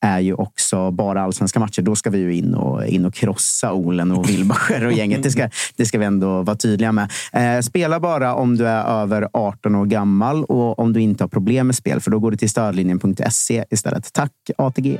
är ju också bara allsvenska matcher. Då ska vi ju in och, in och krossa Olen och Wilbacher och gänget. Det ska, det ska vi ändå vara tydliga med. Eh, spela bara om du är över 18 år gammal och om du inte har problem med spel, för då går du till stödlinjen.se istället. Tack ATG!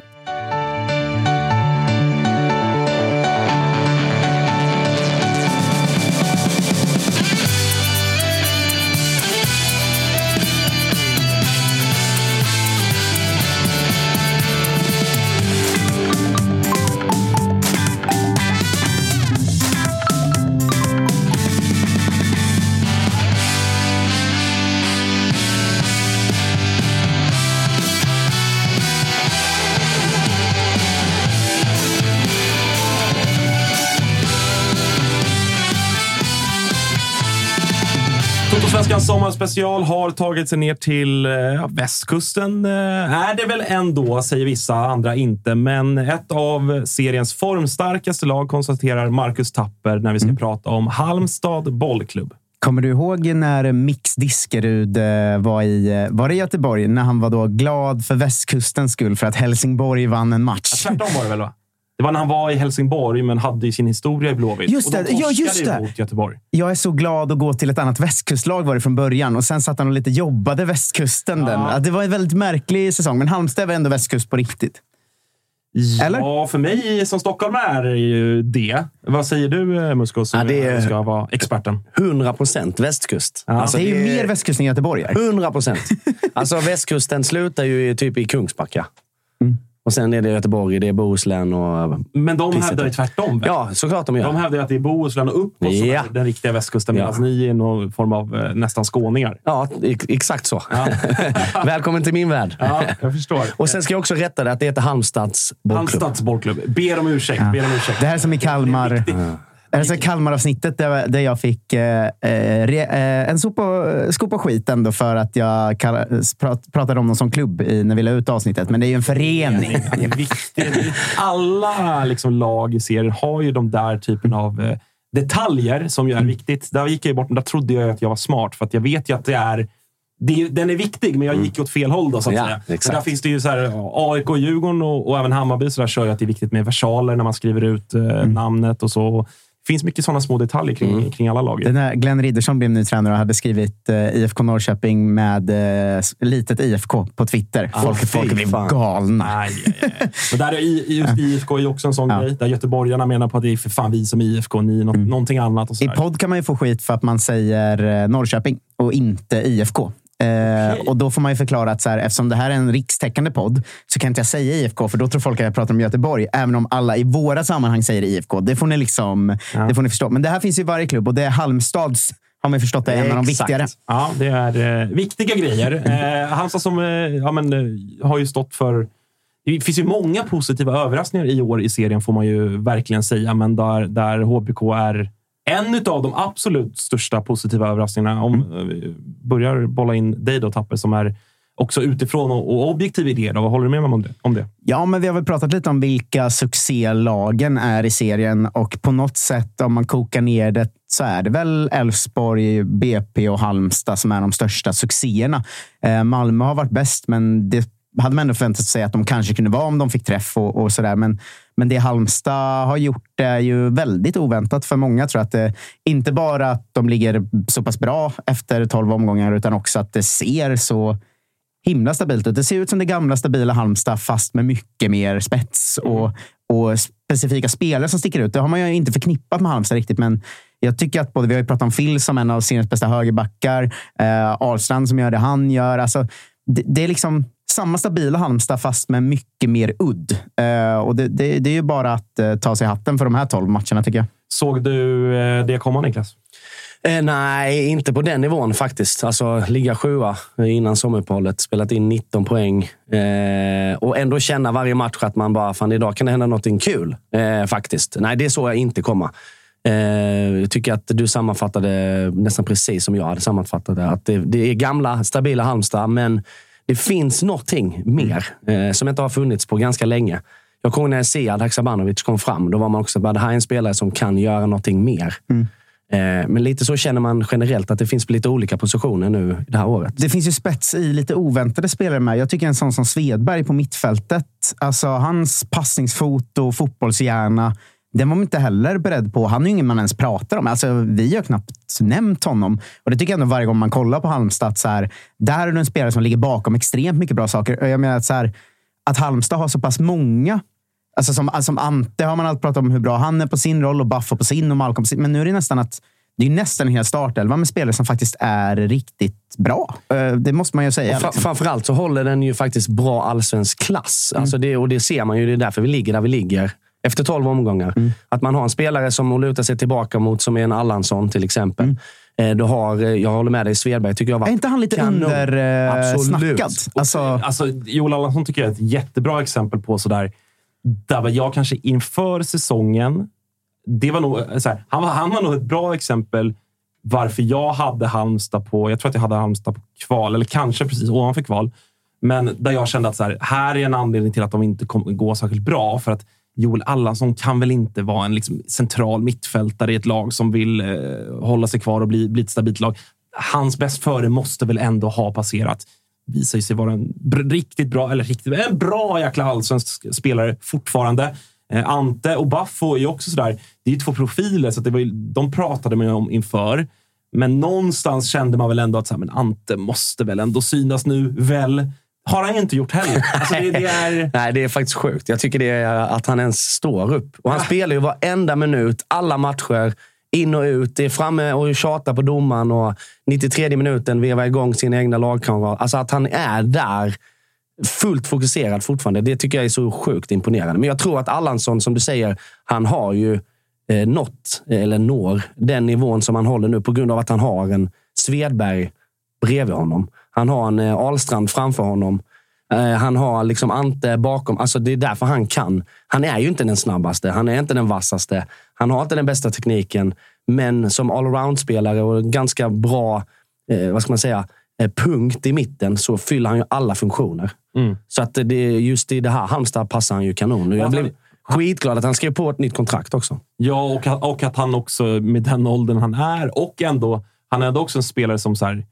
Sommarspecial har tagit sig ner till eh, västkusten. Eh, är det väl ändå, säger vissa, andra inte. Men ett av seriens formstarkaste lag konstaterar Marcus Tapper när vi ska prata om Halmstad bollklubb. Kommer du ihåg när Mix Diskerud eh, var i var det Göteborg? När han var då glad för västkustens skull för att Helsingborg vann en match. Tvärtom var det väl? Va? Det var när han var i Helsingborg, men hade ju sin historia i Blåvitt. Just och de det, ja, just det. mot Göteborg. Jag är så glad att gå till ett annat västkustlag var det från början och sen satt han och lite jobbade västkusten. Den. Ja. Att Det var en väldigt märklig säsong, men Halmstad var ändå västkust på riktigt. Eller? Ja, för mig som stockholmare är ju det. Vad säger du, eh, Musko, som Ja, det är- ska vara experten? 100 procent västkust. Alltså, det är ju mer västkust än Göteborg. är. 100 procent. Alltså västkusten slutar ju typ i Kungsbacka. Mm. Och sen är det Göteborg, det är Bohuslän och... Men de Pisset. hävdar ju tvärtom. Ja, såklart de gör. De hävdar att det är Bohuslän och uppåt som Ja. är den riktiga västkusten, medan Ja. ni är någon form av eh, nästan skåningar. Ja, ex- exakt så. Välkommen till min värld. Ja, jag förstår. Och sen ska jag också rätta det att det heter Halmstads bollklubb. Halmstads bollklubb. Ber om ursäkt. Ber om ursäkt. Det här är som i Kalmar. I Kalmar-avsnittet där, där jag fick eh, eh, re, eh, en sopa, skopa skit ändå för att jag kall, prat, pratade om dem som klubb i, när vi la ut avsnittet. Men det är ju en förening. Det är viktigt. Alla liksom, lag i serien har ju de där typen av eh, detaljer som ju Mm. är viktigt. Där gick jag bort. Där trodde jag att jag var smart, för att jag vet ju att det är det, den är viktig, men jag gick åt fel håll. Då, så att Ja, där finns det ju så här, AIK, Djurgården och, och även Hammarby så där kör ju att det är viktigt med versaler när man skriver ut eh, Mm. namnet och så. Finns mycket sådana små detaljer kring, kring alla lag. Den här Glenn Riddersson blev ny tränare och hade skrivit eh, IFK Norrköping med eh, litet IFK på Twitter. Folk, fy folk blev galna. Nej, aj, aj. Och där är just IFK är också en sån Ja. grej. Där göteborgarna menar på att det är för fan vi som IFK, ni är nå- någonting annat. Mm. I podd kan man ju få skit för att man säger eh, Norrköping och inte IFK. Eh, Och då får man ju förklara att så här, eftersom det här är en rikstäckande podd så kan inte jag säga IFK, för då tror folk att jag pratar om Göteborg. Även om alla i våra sammanhang säger IFK. Det får ni, liksom, det får ni förstå. Men det här finns ju i varje klubb och det är Halmstads, har man förstått, är en av de viktigare. Ja, det är eh, viktiga grejer. Eh, Halmstad som eh, ja, men, eh, har ju stått för... Det finns ju många positiva överraskningar i år i serien, får man ju verkligen säga. Men där, där HBK är en av de absolut största positiva överraskningarna. Om eh, vi börjar bolla in dig då, Tapper, som är också utifrån och, objektiv i det. Då. Håller du med om det? Om det? Ja, men vi har väl pratat lite om vilka succélagen är i serien och på något sätt, om man kokar ner det, så är det väl Elfsborg, BP och Halmstad som är de största succéerna. Eh, Malmö har varit bäst, men det hade man ändå förväntat sig att de kanske kunde vara om de fick träff och, och sådär. Men, men det Halmstad har gjort är ju väldigt oväntat för många. tror att det, inte bara att de ligger så pass bra efter 12 omgångar, utan också att det ser så himla stabilt ut. Det ser ut som det gamla stabila Halmstad, fast med mycket mer spets och, och specifika spelare som sticker ut. Det har man ju inte förknippat med Halmstad riktigt, men jag tycker att både, vi har ju pratat om Phil som en av seriens bästa högerbackar, eh, Ahlstrand som gör det han gör. Alltså, det, det är liksom samma stabila Halmstad, fast med mycket mer udd. Eh, och det, det, det är ju bara att eh, ta sig hatten för de här 12 matcherna, tycker jag. Såg du eh, det komma, Niklas? Eh, nej, inte på den nivån faktiskt. Alltså, ligga sjua innan sommaruppehållet, spelat in 19 poäng eh, och ändå känna varje match att man bara, fan idag kan det hända någonting kul. Eh, faktiskt. Nej, det såg jag inte komma. Eh, jag tycker att du sammanfattade nästan precis som jag hade sammanfattat det. Att det, det är gamla, stabila Halmstad, men det finns någonting mer eh, som inte har funnits på ganska länge. Jag kommer när Sead Haksabanovic kom fram. Då var man också bara, det här är en spelare som kan göra någonting mer. Eh, Men lite så känner man generellt att det finns på lite olika positioner nu det här året. Det finns ju spets i lite oväntade spelare med. Jag tycker en sån som Svedberg på mittfältet, alltså hans passningsfot och fotbollshjärna, den var man inte heller beredd på. Han är ju ingen man ens pratar om. Alltså, vi har knappt nämnt honom. Och det tycker jag ändå varje gång man kollar på Halmstad, så här, där är det en spelare som ligger bakom extremt mycket bra saker. Jag menar att, så här, att Halmstad har så pass många Alltså som, som Ante har man alltid pratat om hur bra han är på sin roll och Baffo på sin och Malcolm på sin. Men nu är det nästan att det är nästan en hel startelva med spelare som faktiskt är riktigt bra. Eh, Det måste man ju säga. Och fra- liksom. Framförallt så håller den ju faktiskt bra allsvensk klass. Alltså det, och det ser man ju. Det är därför vi ligger där vi ligger. Efter 12 omgångar. Att man har en spelare som lutar sig tillbaka mot, som är en Allansson till exempel. Eh, Du har, eh, jag håller med dig, Svedberg tycker jag var Är inte han lite kanon. undersnackad? Absolut. Alltså, Alltså, Joel Allansson tycker jag är ett jättebra exempel på sådär, där jag kanske inför säsongen, det var nog, här, han, var, han var nog ett bra exempel varför jag hade Halmstad på, jag tror att jag hade Halmstad på kval, eller kanske precis ovanför kval. Men där jag kände att så här, här är en anledning till att de inte kommer gå särskilt bra. För att Joel Allansson kan väl inte vara en liksom, central mittfältare i ett lag som vill eh, hålla sig kvar och bli, bli ett stabilt lag. Hans bäst före måste väl ändå ha passerat. Visar sig vara en riktigt bra, eller riktigt, en bra jäkla allsvensk spelare fortfarande. Eh, Ante och Baffo är ju också sådär. Det är ju två profiler, så att det var ju, de pratade man ju om inför. Men någonstans kände man väl ändå att så här, men Ante måste väl ändå synas nu, väl? Har han inte gjort heller. Alltså det, det är... Nej, det är faktiskt sjukt. Jag tycker det är att han ens står upp. Och han spelar ju varenda minut, alla matcher. In och ut. Det är framme och tjatar på domaren och 93 minuten vevar igång sina egna lagkamrater. Alltså att han är där fullt fokuserad fortfarande. Det tycker jag är så sjukt imponerande. Men jag tror att Allansson, som du säger, han har ju eh, nått, eller når, den nivån som han håller nu på grund av att han har en Svedberg bredvid honom. Han har en eh, Ahlstrand framför honom. Eh, Han har liksom Ante bakom. Alltså det är därför han kan. Han är ju inte den snabbaste. Han är inte den vassaste. Han har inte den bästa tekniken. Men som allround-spelare och ganska bra, eh, vad ska man säga, eh, punkt i mitten så fyller han ju alla funktioner. Så att det just i det här Halmstad passar han ju kanon. Jag blev skitglad att han skrev på ett nytt kontrakt också. Ja, och att, och att han också med den åldern han är och ändå, han är ändå också en spelare som så här,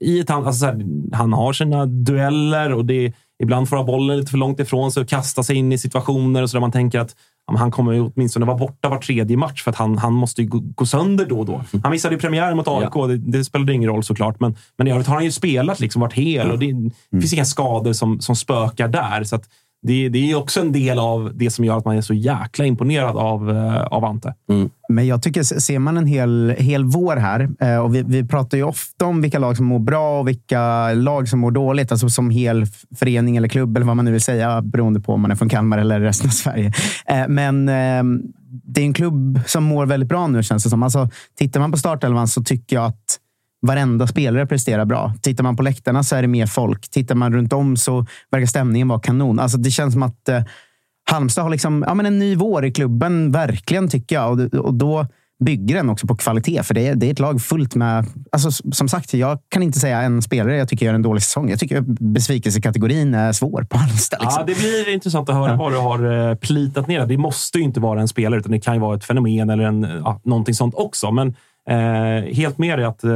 i ett, alltså så här, han har sina dueller och det ibland får han bollen lite för långt ifrån sig och kasta sig in i situationer och så där man tänker att ja, han kommer åtminstone vara borta var tredje match för att han, han måste ju gå, gå sönder då och då. Han missade ju premiären mot AIK. Det, det spelade ingen roll såklart, men, men i övrigt har han ju spelat, liksom, varit hel och det, det finns inga skador som, som spökar där. Så att det, det är också en del av det som gör att man är så jäkla imponerad av, eh, av Ante. Mm. Men jag tycker, ser man en hel, hel vår här, eh, och vi, vi pratar ju ofta om vilka lag som mår bra och vilka lag som mår dåligt, alltså som hel förening eller klubb eller vad man nu vill säga, beroende på om man är från Kalmar eller resten av Sverige. Eh, men ehm, det är en klubb som mår väldigt bra nu, känns det som. Alltså, tittar man på startelvan så tycker jag att varenda spelare presterar bra. Tittar man på läktarna så är det mer folk. Tittar man runt om så verkar stämningen vara kanon. Alltså, det känns som att eh, Halmstad har liksom, ja, men en ny vår i klubben, verkligen, tycker jag. Och, och då bygger den också på kvalitet, för det är, det är ett lag fullt med... Alltså, som sagt, jag kan inte säga en spelare jag tycker gör en dålig säsong. Jag tycker besvikelsekategorin är svår på Halmstad. Liksom. Ja, det blir intressant att höra ja. vad du har eh, plitat ner. Det måste ju inte vara en spelare, utan det kan ju vara ett fenomen eller en, ja, någonting sånt också. Men Eh, helt med dig att eh,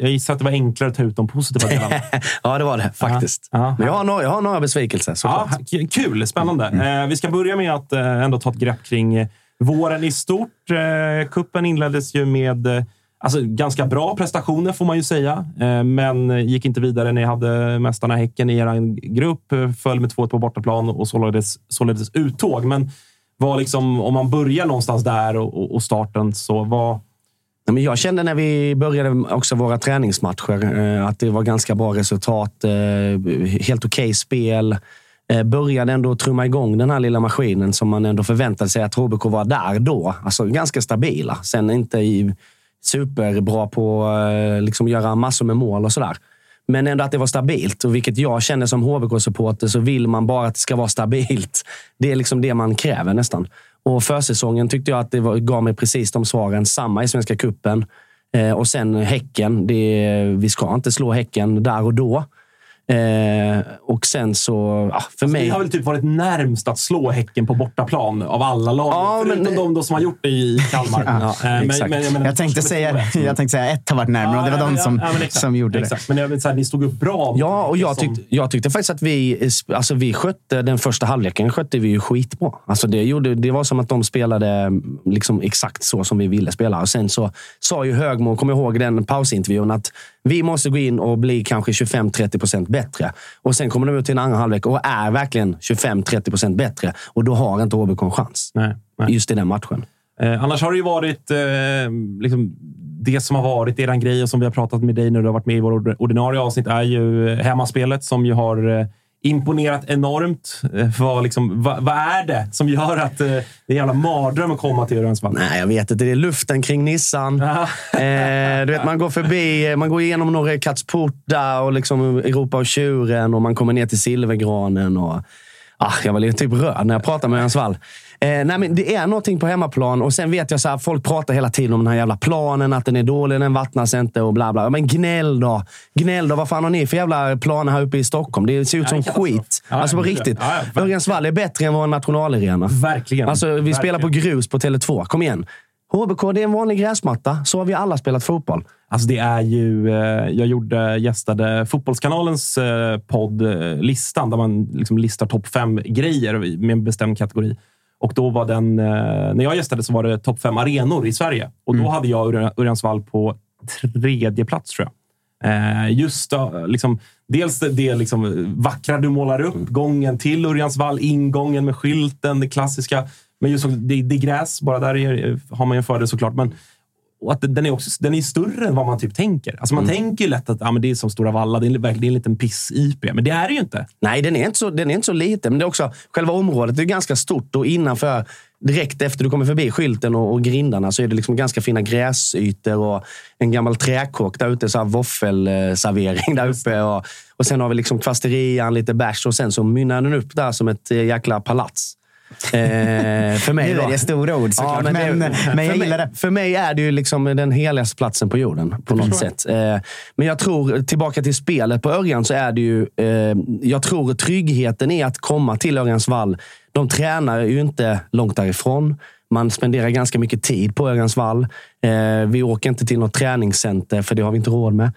jag gissar att det var enklare att ta ut de positiva delarna. ja, det var det faktiskt. Ja, Men jag har några, jag har några besvikelser Ja, kul, spännande. Mm. Eh, vi ska börja med att eh, ändå ta ett grepp kring eh, våren i stort. Eh, kuppen inleddes ju med eh, Alltså, ganska bra prestationer får man ju säga, men gick inte vidare. Ni hade mästarna Häcken i er grupp, föll med 2-1 på bortaplan och således, således uttåg. Men var liksom, om man börjar någonstans där och, och starten, så vad, men jag kände när vi började också våra träningsmatcher eh, att det var ganska bra resultat. Eh, helt okej okay spel. Eh, började ändå trumma igång den här lilla maskinen som man ändå förväntade sig att HBK var där då. Alltså ganska stabila. Sen inte superbra på att liksom göra massor med mål och sådär. Men ändå att det var stabilt. Och vilket jag känner som HBK-supporter så vill man bara att det ska vara stabilt. Det är liksom det man kräver nästan. Och försäsongen tyckte jag att det var, gav mig precis de svaren. Samma i Svenska Kuppen eh, Och sen Häcken. Det, vi ska inte slå Häcken där och då. Eh, och sen så... Ja, för alltså, mig... Vi har väl typ varit närmst att slå Häcken på bortaplan av alla lag. Ja, förutom men... de då som har gjort det i Kalmar. ja, eh, men, men, jag, menar, jag, tänkte säga, jag tänkte säga ett har varit närmare och det var de som, som gjorde exakt. det. Men jag vill säga, ni stod upp bra. Ja, och jag, tyckte, jag tyckte faktiskt att vi, alltså vi skötte den första halvleken skötte vi ju skitbra. Alltså det, gjorde, det var som att de spelade liksom exakt så som vi ville spela. Och sen så sa ju Högmo, kommer ihåg den pausintervjun, att vi måste gå in och bli kanske 25-30 procent bättre. Och sen kommer de ut till en andra halvlek och är verkligen 25-30 procent bättre. Och då har inte HBK en chans. Nej, nej. Just i den matchen. Eh, annars har det ju varit eh, liksom det som har varit er grej och som vi har pratat med dig när du har varit med i vår ordinarie avsnitt är ju hemmaspelet som ju har eh, imponerat enormt. Eh, vad, liksom, vad, vad, är det som gör att eh, det är en jävla mardröm att komma till Örjansvall? Nej, jag vet inte. Det är luften kring Nissan. eh, du vet, man går förbi, man går igenom Norre Katsporta och liksom Europa och tjuren och man kommer ner till Silvergranen. Och, ah, jag var lite typ röd när jag pratade med Örjansvall. Eh, nej, men det är någonting på hemmaplan och sen vet jag att folk pratar hela tiden om den här jävla planen, att den är dålig, den vattnas inte och bla bla. Men gnäll då! Gnäll då! Vad fan har ni för jävla planer här uppe i Stockholm? Det ser ut som ja, skit. Ja, alltså på riktigt. Ja, Örjansvall är bättre än vår nationalarena. Verkligen. Alltså, vi Verkligen. spelar på grus på Tele2. Kom igen. HBK, det är en vanlig gräsmatta. Så har vi alla spelat fotboll. Alltså det är ju, eh, jag gjorde, gästade Fotbollskanalens eh, podd Listan, där man liksom listar topp fem grejer med en bestämd kategori. Och då var den, eh, när jag gästade så var det topp fem arenor i Sverige. Och då mm. hade jag Örjansvall på tredje plats, tror jag. Eh, just liksom, dels det, liksom, vackra du målar upp, mm. gången till Örjansvall, ingången med skylten, det klassiska. Men just det, det är gräs, bara där är, har man ju en fördel såklart. Men och att den är, också, den är större än vad man typ tänker. Alltså man mm. tänker ju lätt att ja, men det är som Stora Valla, det är, det är en liten piss-IP. Men det är det ju inte. Nej, den är inte så, den är inte så liten. Men det är också, själva området är ganska stort och innanför, direkt efter du kommer förbi skylten och, och grindarna, så är det liksom ganska fina gräsytor och en gammal träkåk där ute. Så här våffelservering där uppe. Och, och sen har vi liksom kvasterian, lite bärs och sen så mynnar den upp där som ett jäkla palats. Eh, för mig nu är det stora ord såklart, ja, men, men, men jag gillar det. För mig är det ju liksom den heligaste platsen på jorden på något sätt. Eh, men jag tror, tillbaka till spelet på Örjan, så är det ju... Eh, jag tror tryggheten i att komma till Örjans vall. De tränar ju inte långt därifrån. Man spenderar ganska mycket tid på Örjans vall. Eh, vi åker inte till något träningscenter, för det har vi inte råd med.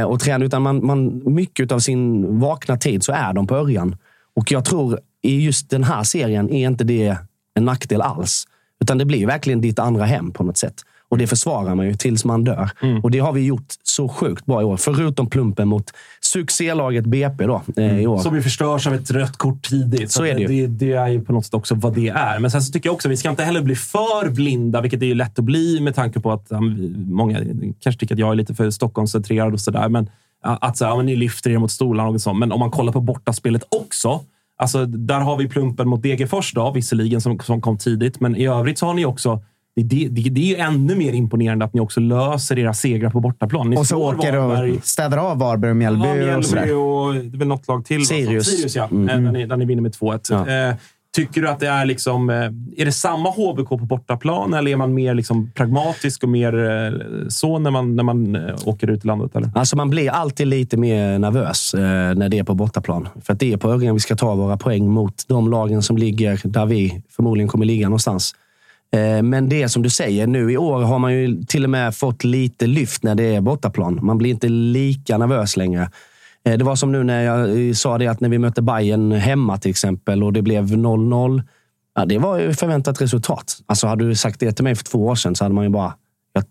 Eh, och träna, utan man, man, mycket av sin vakna tid så är de på Örjan. Och jag tror i just den här serien är inte det en nackdel alls. Utan det blir verkligen ditt andra hem på något sätt. Och det försvarar man ju tills man dör. Mm. Och det har vi gjort så sjukt bra i år. Förutom plumpen mot succélaget BP då, eh, i år. Som ju förstörs av ett rött kort tidigt. Så är det det, det är ju på något sätt också vad det är. Men sen så tycker jag också att vi ska inte heller bli för blinda, vilket är ju lätt att bli med tanke på att ja, många kanske tycker att jag är lite för Stockholmscentrerad och sådär. Men att så, här, ja, men ni lyfter er mot stolarna och så. Men om man kollar på bortaspelet också. Alltså, där har vi plumpen mot Degerfors då, visserligen, som, som kom tidigt. Men i övrigt så har ni också... Det, det, det, är ju ännu mer imponerande att ni också löser era segrar på bortaplan. Ni Och så åker Varberg- och städar av Varberg och Mjällby. Ja, och Mjällby sådär. och det är väl något lag till. Sirius. Sirius ja. Mm. Eh, Där, ni, där ni vinner med 2-1. Ja. Eh, tycker du att det är liksom... Eh, är det samma HBK på bortaplan eller är man mer liksom pragmatisk och mer eh, så när man, när man eh, åker ut i landet? Eller? Alltså man blir alltid lite mer nervös när det är på bortaplan. För att det är på Örjan vi ska ta våra poäng mot de lagen som ligger där vi förmodligen kommer ligga någonstans. Men det är som du säger, nu i år har man ju till och med fått lite lyft när det är bortaplan. Man blir inte lika nervös längre. Eh, det var som nu när jag eh, sa det att när vi mötte Bayern hemma till exempel och det blev 0-0. Ja, det var ju förväntat resultat. Alltså hade du sagt det till mig för två år sedan så hade man ju bara...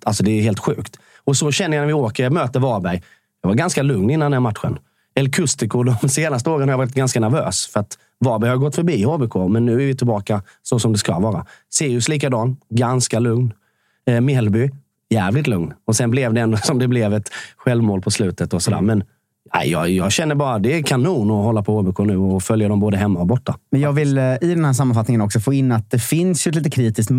Alltså det är helt sjukt. Och så känner jag när vi åker, möter Varberg. Jag var ganska lugn innan den matchen. El Custico, de senaste åren har jag varit ganska nervös. För att Varberg har gått förbi HBK, men nu är vi tillbaka så som det ska vara. Sirius likadan, ganska lugn. Eh, Mjällby, jävligt lugn. Och sen blev det ändå som det blev ett självmål på slutet. och sådär. Men nej, jag, jag känner bara det är kanon att hålla på HBK nu och följa dem både hemma och borta. Men jag vill eh, i den här sammanfattningen också få in att det finns ju ett lite kritiskt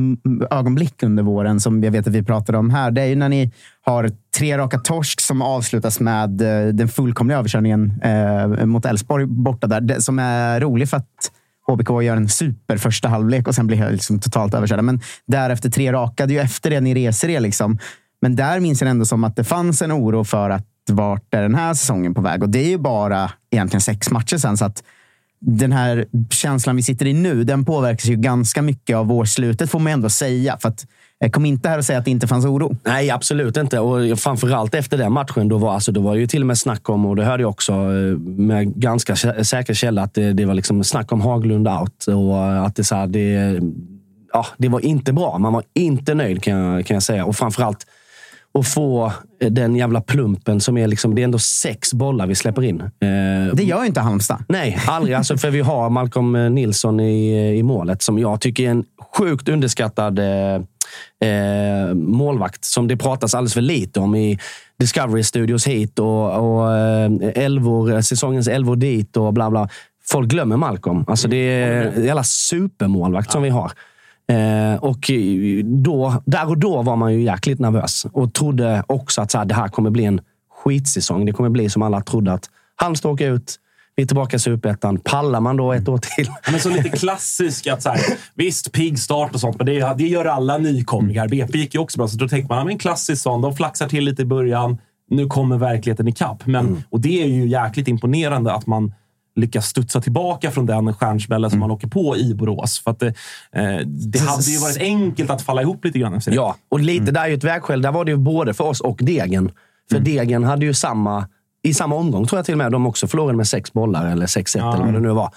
ögonblick under våren som jag vet att vi pratade om här. Det är ju när ni har tre raka torsk som avslutas med eh, den fullkomliga överkörningen eh, mot Elfsborg borta där. Det, som är rolig för att HBK gör en super första halvlek och sen blir liksom totalt överkörda. Men därefter tre raka, det är ju efter det ni reser er. Liksom. Men där minns jag ändå som att det fanns en oro för att vart är den här säsongen på väg? Och det är ju bara egentligen sex matcher sen. Så att den här känslan vi sitter i nu, den påverkas ju ganska mycket av vårslutet får man ändå säga. För att, kom inte här och säga att det inte fanns oro. Nej, absolut inte. Och framförallt efter den matchen, då var, alltså, då var det ju till och med snack om, och det hörde jag också eh, med ganska säker källa, att det, det var liksom snack om Haglund out. Och eh, att det, så här, det, ja, det var inte bra. Man var inte nöjd kan jag, kan jag säga. Och framförallt att få den jävla plumpen som är liksom, det är ändå sex bollar vi släpper in. Eh, Det gör inte Halmstad. Nej, aldrig. Alltså, för vi har Malcolm Nilsson i, i målet som jag tycker är en sjukt underskattad eh, eh, målvakt som det pratas alldeles för lite om i Discovery Studios hit och, och eh, elvor, säsongens elvor dit och bla bla. Folk glömmer Malcolm. Alltså, det är en jävla supermålvakt som vi har. Eh, och då, där och då var man ju jäkligt nervös och trodde också att så här, det här kommer bli en skitsäsong. Det kommer bli som alla trodde att Halmstad åker ut, vi är tillbaka i Superettan. Pallar man då ett år till? Men så lite klassisk att så här, visst, pigg start och sånt, men det, det gör alla nykomlingar. BP gick ju också bra, så då tänker man, men en klassisk sån. De flaxar till lite i början. Nu kommer verkligheten ikapp. Men, Och det är ju jäkligt imponerande att man lyckas studsa tillbaka från den stjärnsmällen som man åker på i Borås. För att det, eh, det hade ju varit enkelt att falla ihop lite grann efter det. Ja, och lite där är ju ett vägskäl. Där var det ju både för oss och Degen. För Degen hade ju samma, i samma omgång tror jag till och med, de också förlorade med sex bollar eller 6-1 eller vad det nu var.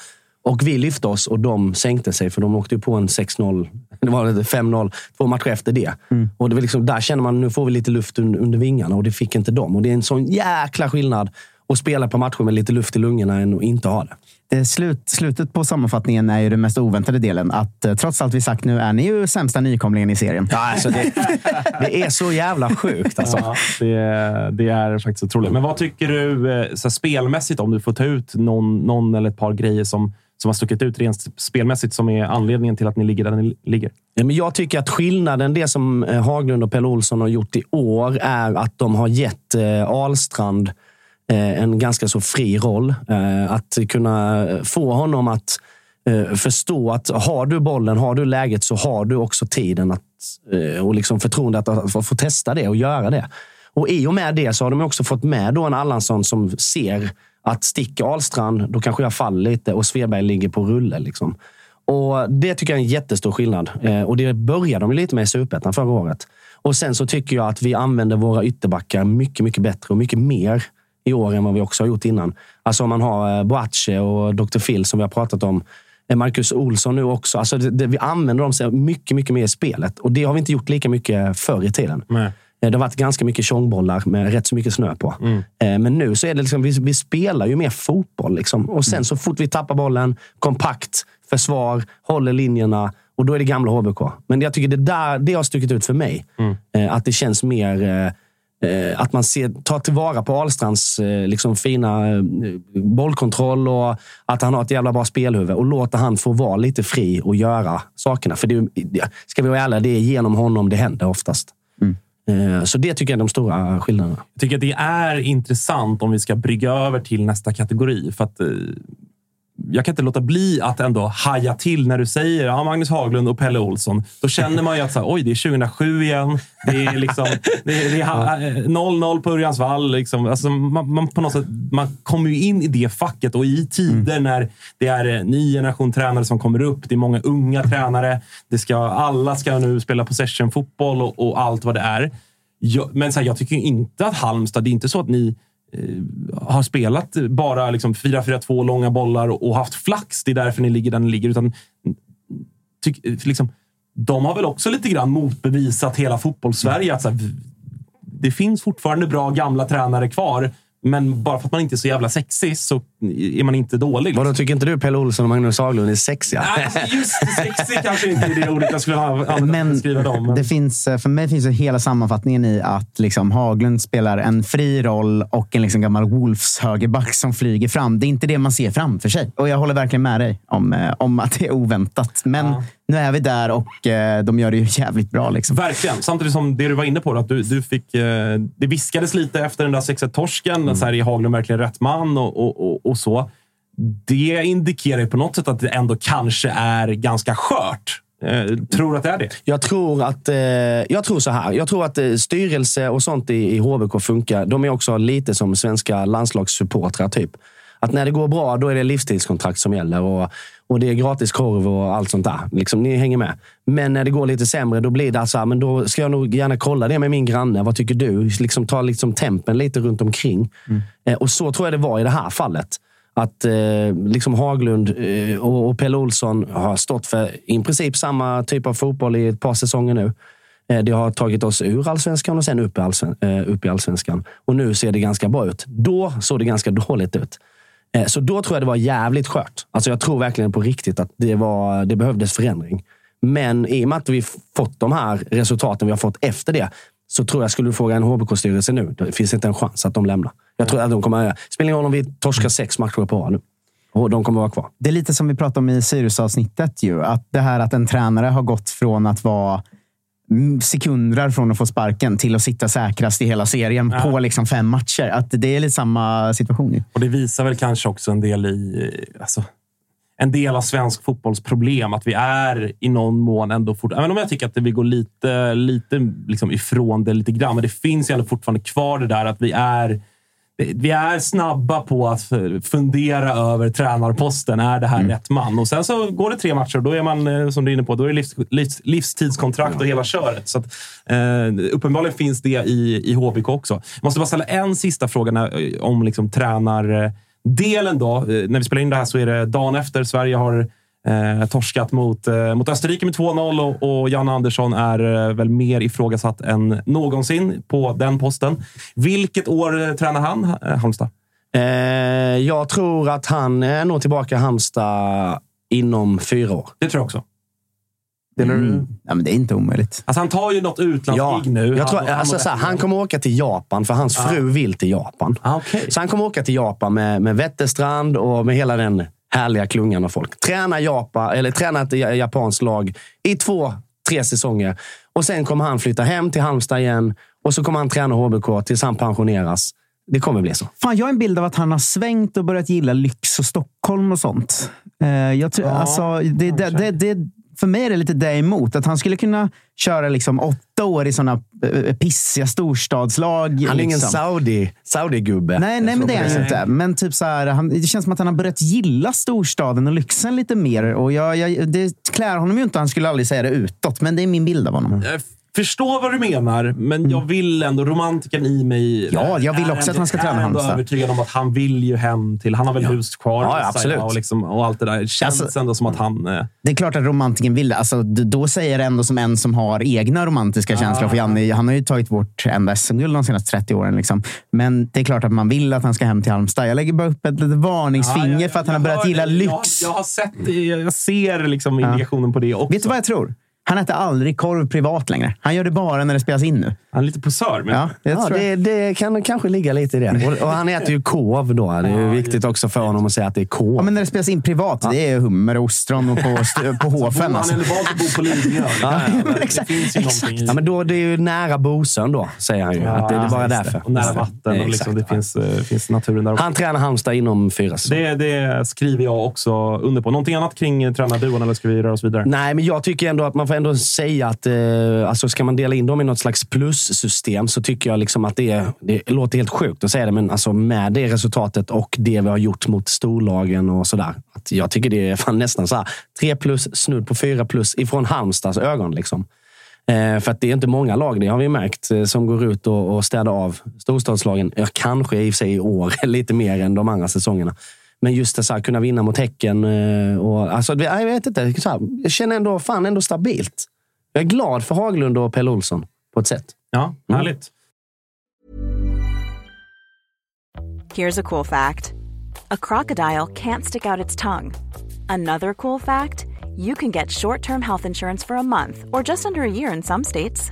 Och vi lyfte oss och de sänkte sig för de åkte ju på en 6-0, det var det 5-0, två matcher efter det. Och det var liksom, där känner man nu får vi lite luft un- under vingarna och det fick inte de. Och det är en sån jäkla skillnad att spela på matcher med lite luft i lungorna än att inte ha det. Det slut, slutet på sammanfattningen är ju den mest oväntade delen. Att eh, trots allt vi sagt nu är ni ju sämsta nykomlingen i serien. Ja, alltså det, det är så jävla sjukt. Alltså. Ja, det, det är faktiskt otroligt. Men vad tycker du eh, så här, spelmässigt om du får ta ut någon, någon eller ett par grejer som, som har stuckit ut rent spelmässigt som är anledningen till att ni ligger där ni ligger? Ja, men jag tycker att skillnaden, det som eh, Haglund och Pelle Olsson har gjort i år, är att de har gett eh, Ahlstrand eh, Eh, en ganska så fri roll. Eh, att kunna få honom att eh, förstå att har du bollen, har du läget, så har du också tiden att, och liksom förtroendet att få, testa det och göra det. Och i och med det så har de också fått med då en Allansson som ser att sticker Ahlstrand, då kanske jag faller lite och Svedberg ligger på rulle. Liksom. Och Det tycker jag är en jättestor skillnad. Och Det började de lite med i Superettan förra året. Och Sen så tycker jag att vi använder våra ytterbackar mycket, mycket bättre och mycket mer i år än vad vi också har gjort innan. Alltså om man har eh, Boache och Dr. Phil som vi har pratat om. Eh, Marcus Olsson nu också. Alltså det, det, vi använder dem mycket, mycket mer i spelet. Och det har vi inte gjort lika mycket förr i tiden. Nej. Eh, Det har varit ganska mycket tjongbollar med rätt så mycket snö på. Eh, Men nu så är det liksom, vi, vi spelar ju mer fotboll. Liksom. Och sen så fort vi tappar bollen, kompakt, försvar, håller linjerna. Och då är det gamla HBK. Men jag tycker det där det har stuckit ut för mig. Eh, Att det känns mer... eh, Att man ser, tar tillvara på Ahlstrands eh, liksom fina eh, bollkontroll och att han har ett jävla bra spelhuvud. Och låter han få vara lite fri och göra sakerna. För det, ska vi vara ärliga, det är genom honom det händer oftast. Eh, Så det tycker jag är de stora skillnaderna. Jag tycker att det är intressant om vi ska brygga över till nästa kategori. För att, jag kan inte låta bli att ändå haja till när du säger ja, Magnus Haglund och Pelle Olsson. Då känner man ju att så här, oj, det är 2007 igen. Det är, liksom, det är, det är ha- eh, 0-0 på Örjansvall. Liksom. Alltså, man, man, på något sätt, man kommer ju in i det facket och i tider när det är en ny generation tränare som kommer upp. Det är många unga tränare. Det ska, alla ska nu spela possession-fotboll och, och allt vad det är. Jag, men så här, jag tycker inte att Halmstad, det är inte så att ni eh, Eh, har spelat bara liksom 4-4-2 långa bollar och, haft flax. Det är därför ni ligger där ni ligger. Utan, tyck, liksom, de har väl också lite grann motbevisat hela fotbollssverige att så här, det finns fortfarande bra gamla tränare kvar. Men bara för att man inte är så jävla sexig så är man inte dålig. liksom. Vadå, tycker inte du Pelle Olsson och Magnus Haglund är sexiga? Nej, alltså just sexig kanske inte är det ordet jag skulle för Men att beskriva dem. Men... det finns, eh, för mig finns det hela sammanfattningen i att liksom Haglund spelar en fri roll och en liksom gammal Wolves högerback som flyger fram. Det är inte det man ser framför sig. Och jag håller verkligen med dig om, eh, om att det är oväntat. Men Ja. nu är vi där och eh, de gör det ju jävligt bra. Liksom. Verkligen. Samtidigt som det du var inne på, att du, du fick, eh, det viskades lite efter den där 6-1-torsken. Mm. Så här, är Haglund verkligen rätt man och, och, och, och så. Det indikerar ju på något sätt att det ändå kanske är ganska skört. Eh, tror du att det är det? Jag tror att... Eh, jag tror så här. Jag tror att eh, styrelse och sånt i, i HBK funkar. De är också lite som svenska landslagssupportrar, typ. Att när det går bra, då är det livstidskontrakt som gäller. Och, och det är gratis korv och allt sånt där. Liksom, ni hänger med. Men när det går lite sämre, då blir det alltså, men då ska jag nog gärna kolla det med min granne. Vad tycker du? Liksom, ta liksom tempen lite runt omkring. Eh, och så tror jag det var i det här fallet. Att eh, liksom Haglund eh, och, och Pelle Olsson har stått för i princip samma typ av fotboll i ett par säsonger nu. Eh, det har tagit oss ur allsvenskan och sen upp i, allsven, eh, upp i allsvenskan. Och nu ser det ganska bra ut. Då såg det ganska dåligt ut. Eh, så då tror jag det var jävligt skört. Alltså jag tror verkligen på riktigt att det, var, det behövdes förändring. Men i och med att vi fått de här resultaten vi har fått efter det, så tror jag, skulle du fråga en HBK-styrelse nu, det finns inte en chans att de lämnar. Jag tror att de kommer... Spelar ingen roll om vi torskar sex matcher på nu. Och de kommer vara kvar. Det är lite som vi pratade om i Sirius-avsnittet. Ju, att det här att en tränare har gått från att vara mm, sekunder från att få sparken till att sitta säkrast i hela serien Ja. på liksom fem matcher. Att det är lite samma situation. Ju. Och det visar väl kanske också en del i... Alltså, en del av svensk fotbolls problem. Att vi är i någon mån ändå fort, Även om jag tycker att vi går lite, lite liksom ifrån det lite grann. Men det finns ju ändå fortfarande kvar det där att vi är... Vi är snabba på att fundera över tränarposten. Är det här rätt man? Och sen så går det tre matcher och då är man, eh, som du är inne på, då är det livs, livs, livstidskontrakt och hela köret. Så att, eh, uppenbarligen finns det i, i HBK också. Jag måste bara ställa en sista fråga när, om liksom tränardelen. Då. Eh, När vi spelar in det här så är det dagen efter. Sverige har eh, torskat mot, eh, mot Österrike med 2-0 och, och Jan Andersson är eh, väl mer ifrågasatt än någonsin på den posten. Vilket år eh, tränar han, eh, Halmstad? Eh, jag tror att han är nog tillbaka i Halmstad inom fyra år. Det tror jag också. Delar du? Mm. Ja, men det är inte omöjligt. Alltså han tar ju något utlandsgig nu. Jag tror, Han- alltså, mår så här, rätt han kommer åka till Japan, för hans fru vill till Japan. Ah, okej. Så han kommer åka till Japan med, med Wetterstrand och med hela den härliga klungan av folk. Träna, Japan, eller träna ett ja- japanskt lag i två, tre säsonger. Och sen kommer han flytta hem till Halmstad igen och så kommer han träna HBK tills han pensioneras. Det kommer bli så. Fan, jag har en bild av att han har svängt och börjat gilla lyx och Stockholm och sånt. Eh, jag tror, Ja, alltså, det, det, det, det, för mig är det lite det emot. Att han skulle kunna köra liksom åtta år i såna eh, pissiga storstadslag. Han är ingen liksom. Saudi, Saudi-gubbe. Nej, nej, men det är han ju inte. Men typ så här, han, det känns som att han har börjat gilla storstaden och lyxen lite mer. Och jag, jag, det klär honom ju inte. Han skulle aldrig säga det utåt, men det är min bild av honom. Jag förstår vad du menar, men jag vill ändå... Romantiken i mig... Mm. Ja, jag vill också att han ska träna är ändå Halmstad. övertygad om att han vill ju hem till... Han har väl hus kvar? Ja, ja, gissar jag, absolut. Och, liksom, och allt det där. Det känns Alltså- ändå som att han... eh, Det är klart att romantiken vill det. Alltså, d- då säger jag ändå som en som har egna romantiska känslor. För Janne, han har ju tagit vårt enda SM-guld de senaste 30 åren. Liksom. Men det är klart att man vill att han ska hem till Halmstad. Jag lägger bara upp ett litet varningsfinger Ja, jag- för att han har jag börjat hör gilla det. lyx. Jag, jag har sett. Jag ser liksom indikationen på det också. Vet du vad jag tror? Han äter aldrig korv privat längre. Han gör det bara när det spelas in nu. Han är lite posör. Men... Ja, det Ja, det, det kan kanske ligga lite i det. Och, och han äter ju korv då. Det är ju viktigt också för honom att säga att det är korv. Ja, men när det spelas in privat, det är hummer och ostron och på, på hofen. Han Alltså. är valt att bo på Lidingö. Ja, det finns ju någonting i... Ja, men då, det är ju nära Bosön då, säger han ju. att det är bara därför. Och nära vatten. Och liksom, det finns, eh, finns naturen där också. Han tränar Halmstad inom fyra. Det, det skriver jag också under på. Någonting annat kring eh, tränarduon, eller ska vi röra oss vidare? Nej, men jag tycker ändå att man får ändå säga att eh, alltså ska man dela in dem i något slags plussystem så tycker jag liksom att det, är, det låter helt sjukt att säga det, men alltså med det resultatet och det vi har gjort mot storlagen och sådär. Att jag tycker det är fan nästan så här, tre plus, snudd på fyra plus ifrån Halmstads ögon. Liksom. Eh, för att det är inte många lag, det har vi märkt, eh, som går ut och, och städar av storstadslagen. Ja, kanske i och för sig i år, lite mer än de andra säsongerna. Men just det så här, kunna vinna mot Häcken. eh, Och, alltså, jag vet inte. Så här, jag känner ändå, fan, ändå stabilt. Jag är glad för Haglund och Pelle Olsson på ett sätt. Ja, härligt. Here's a cool fact a crocodile can't stick out its tongue. Another cool fact you can get short term health insurance for a month or just under a year in some states.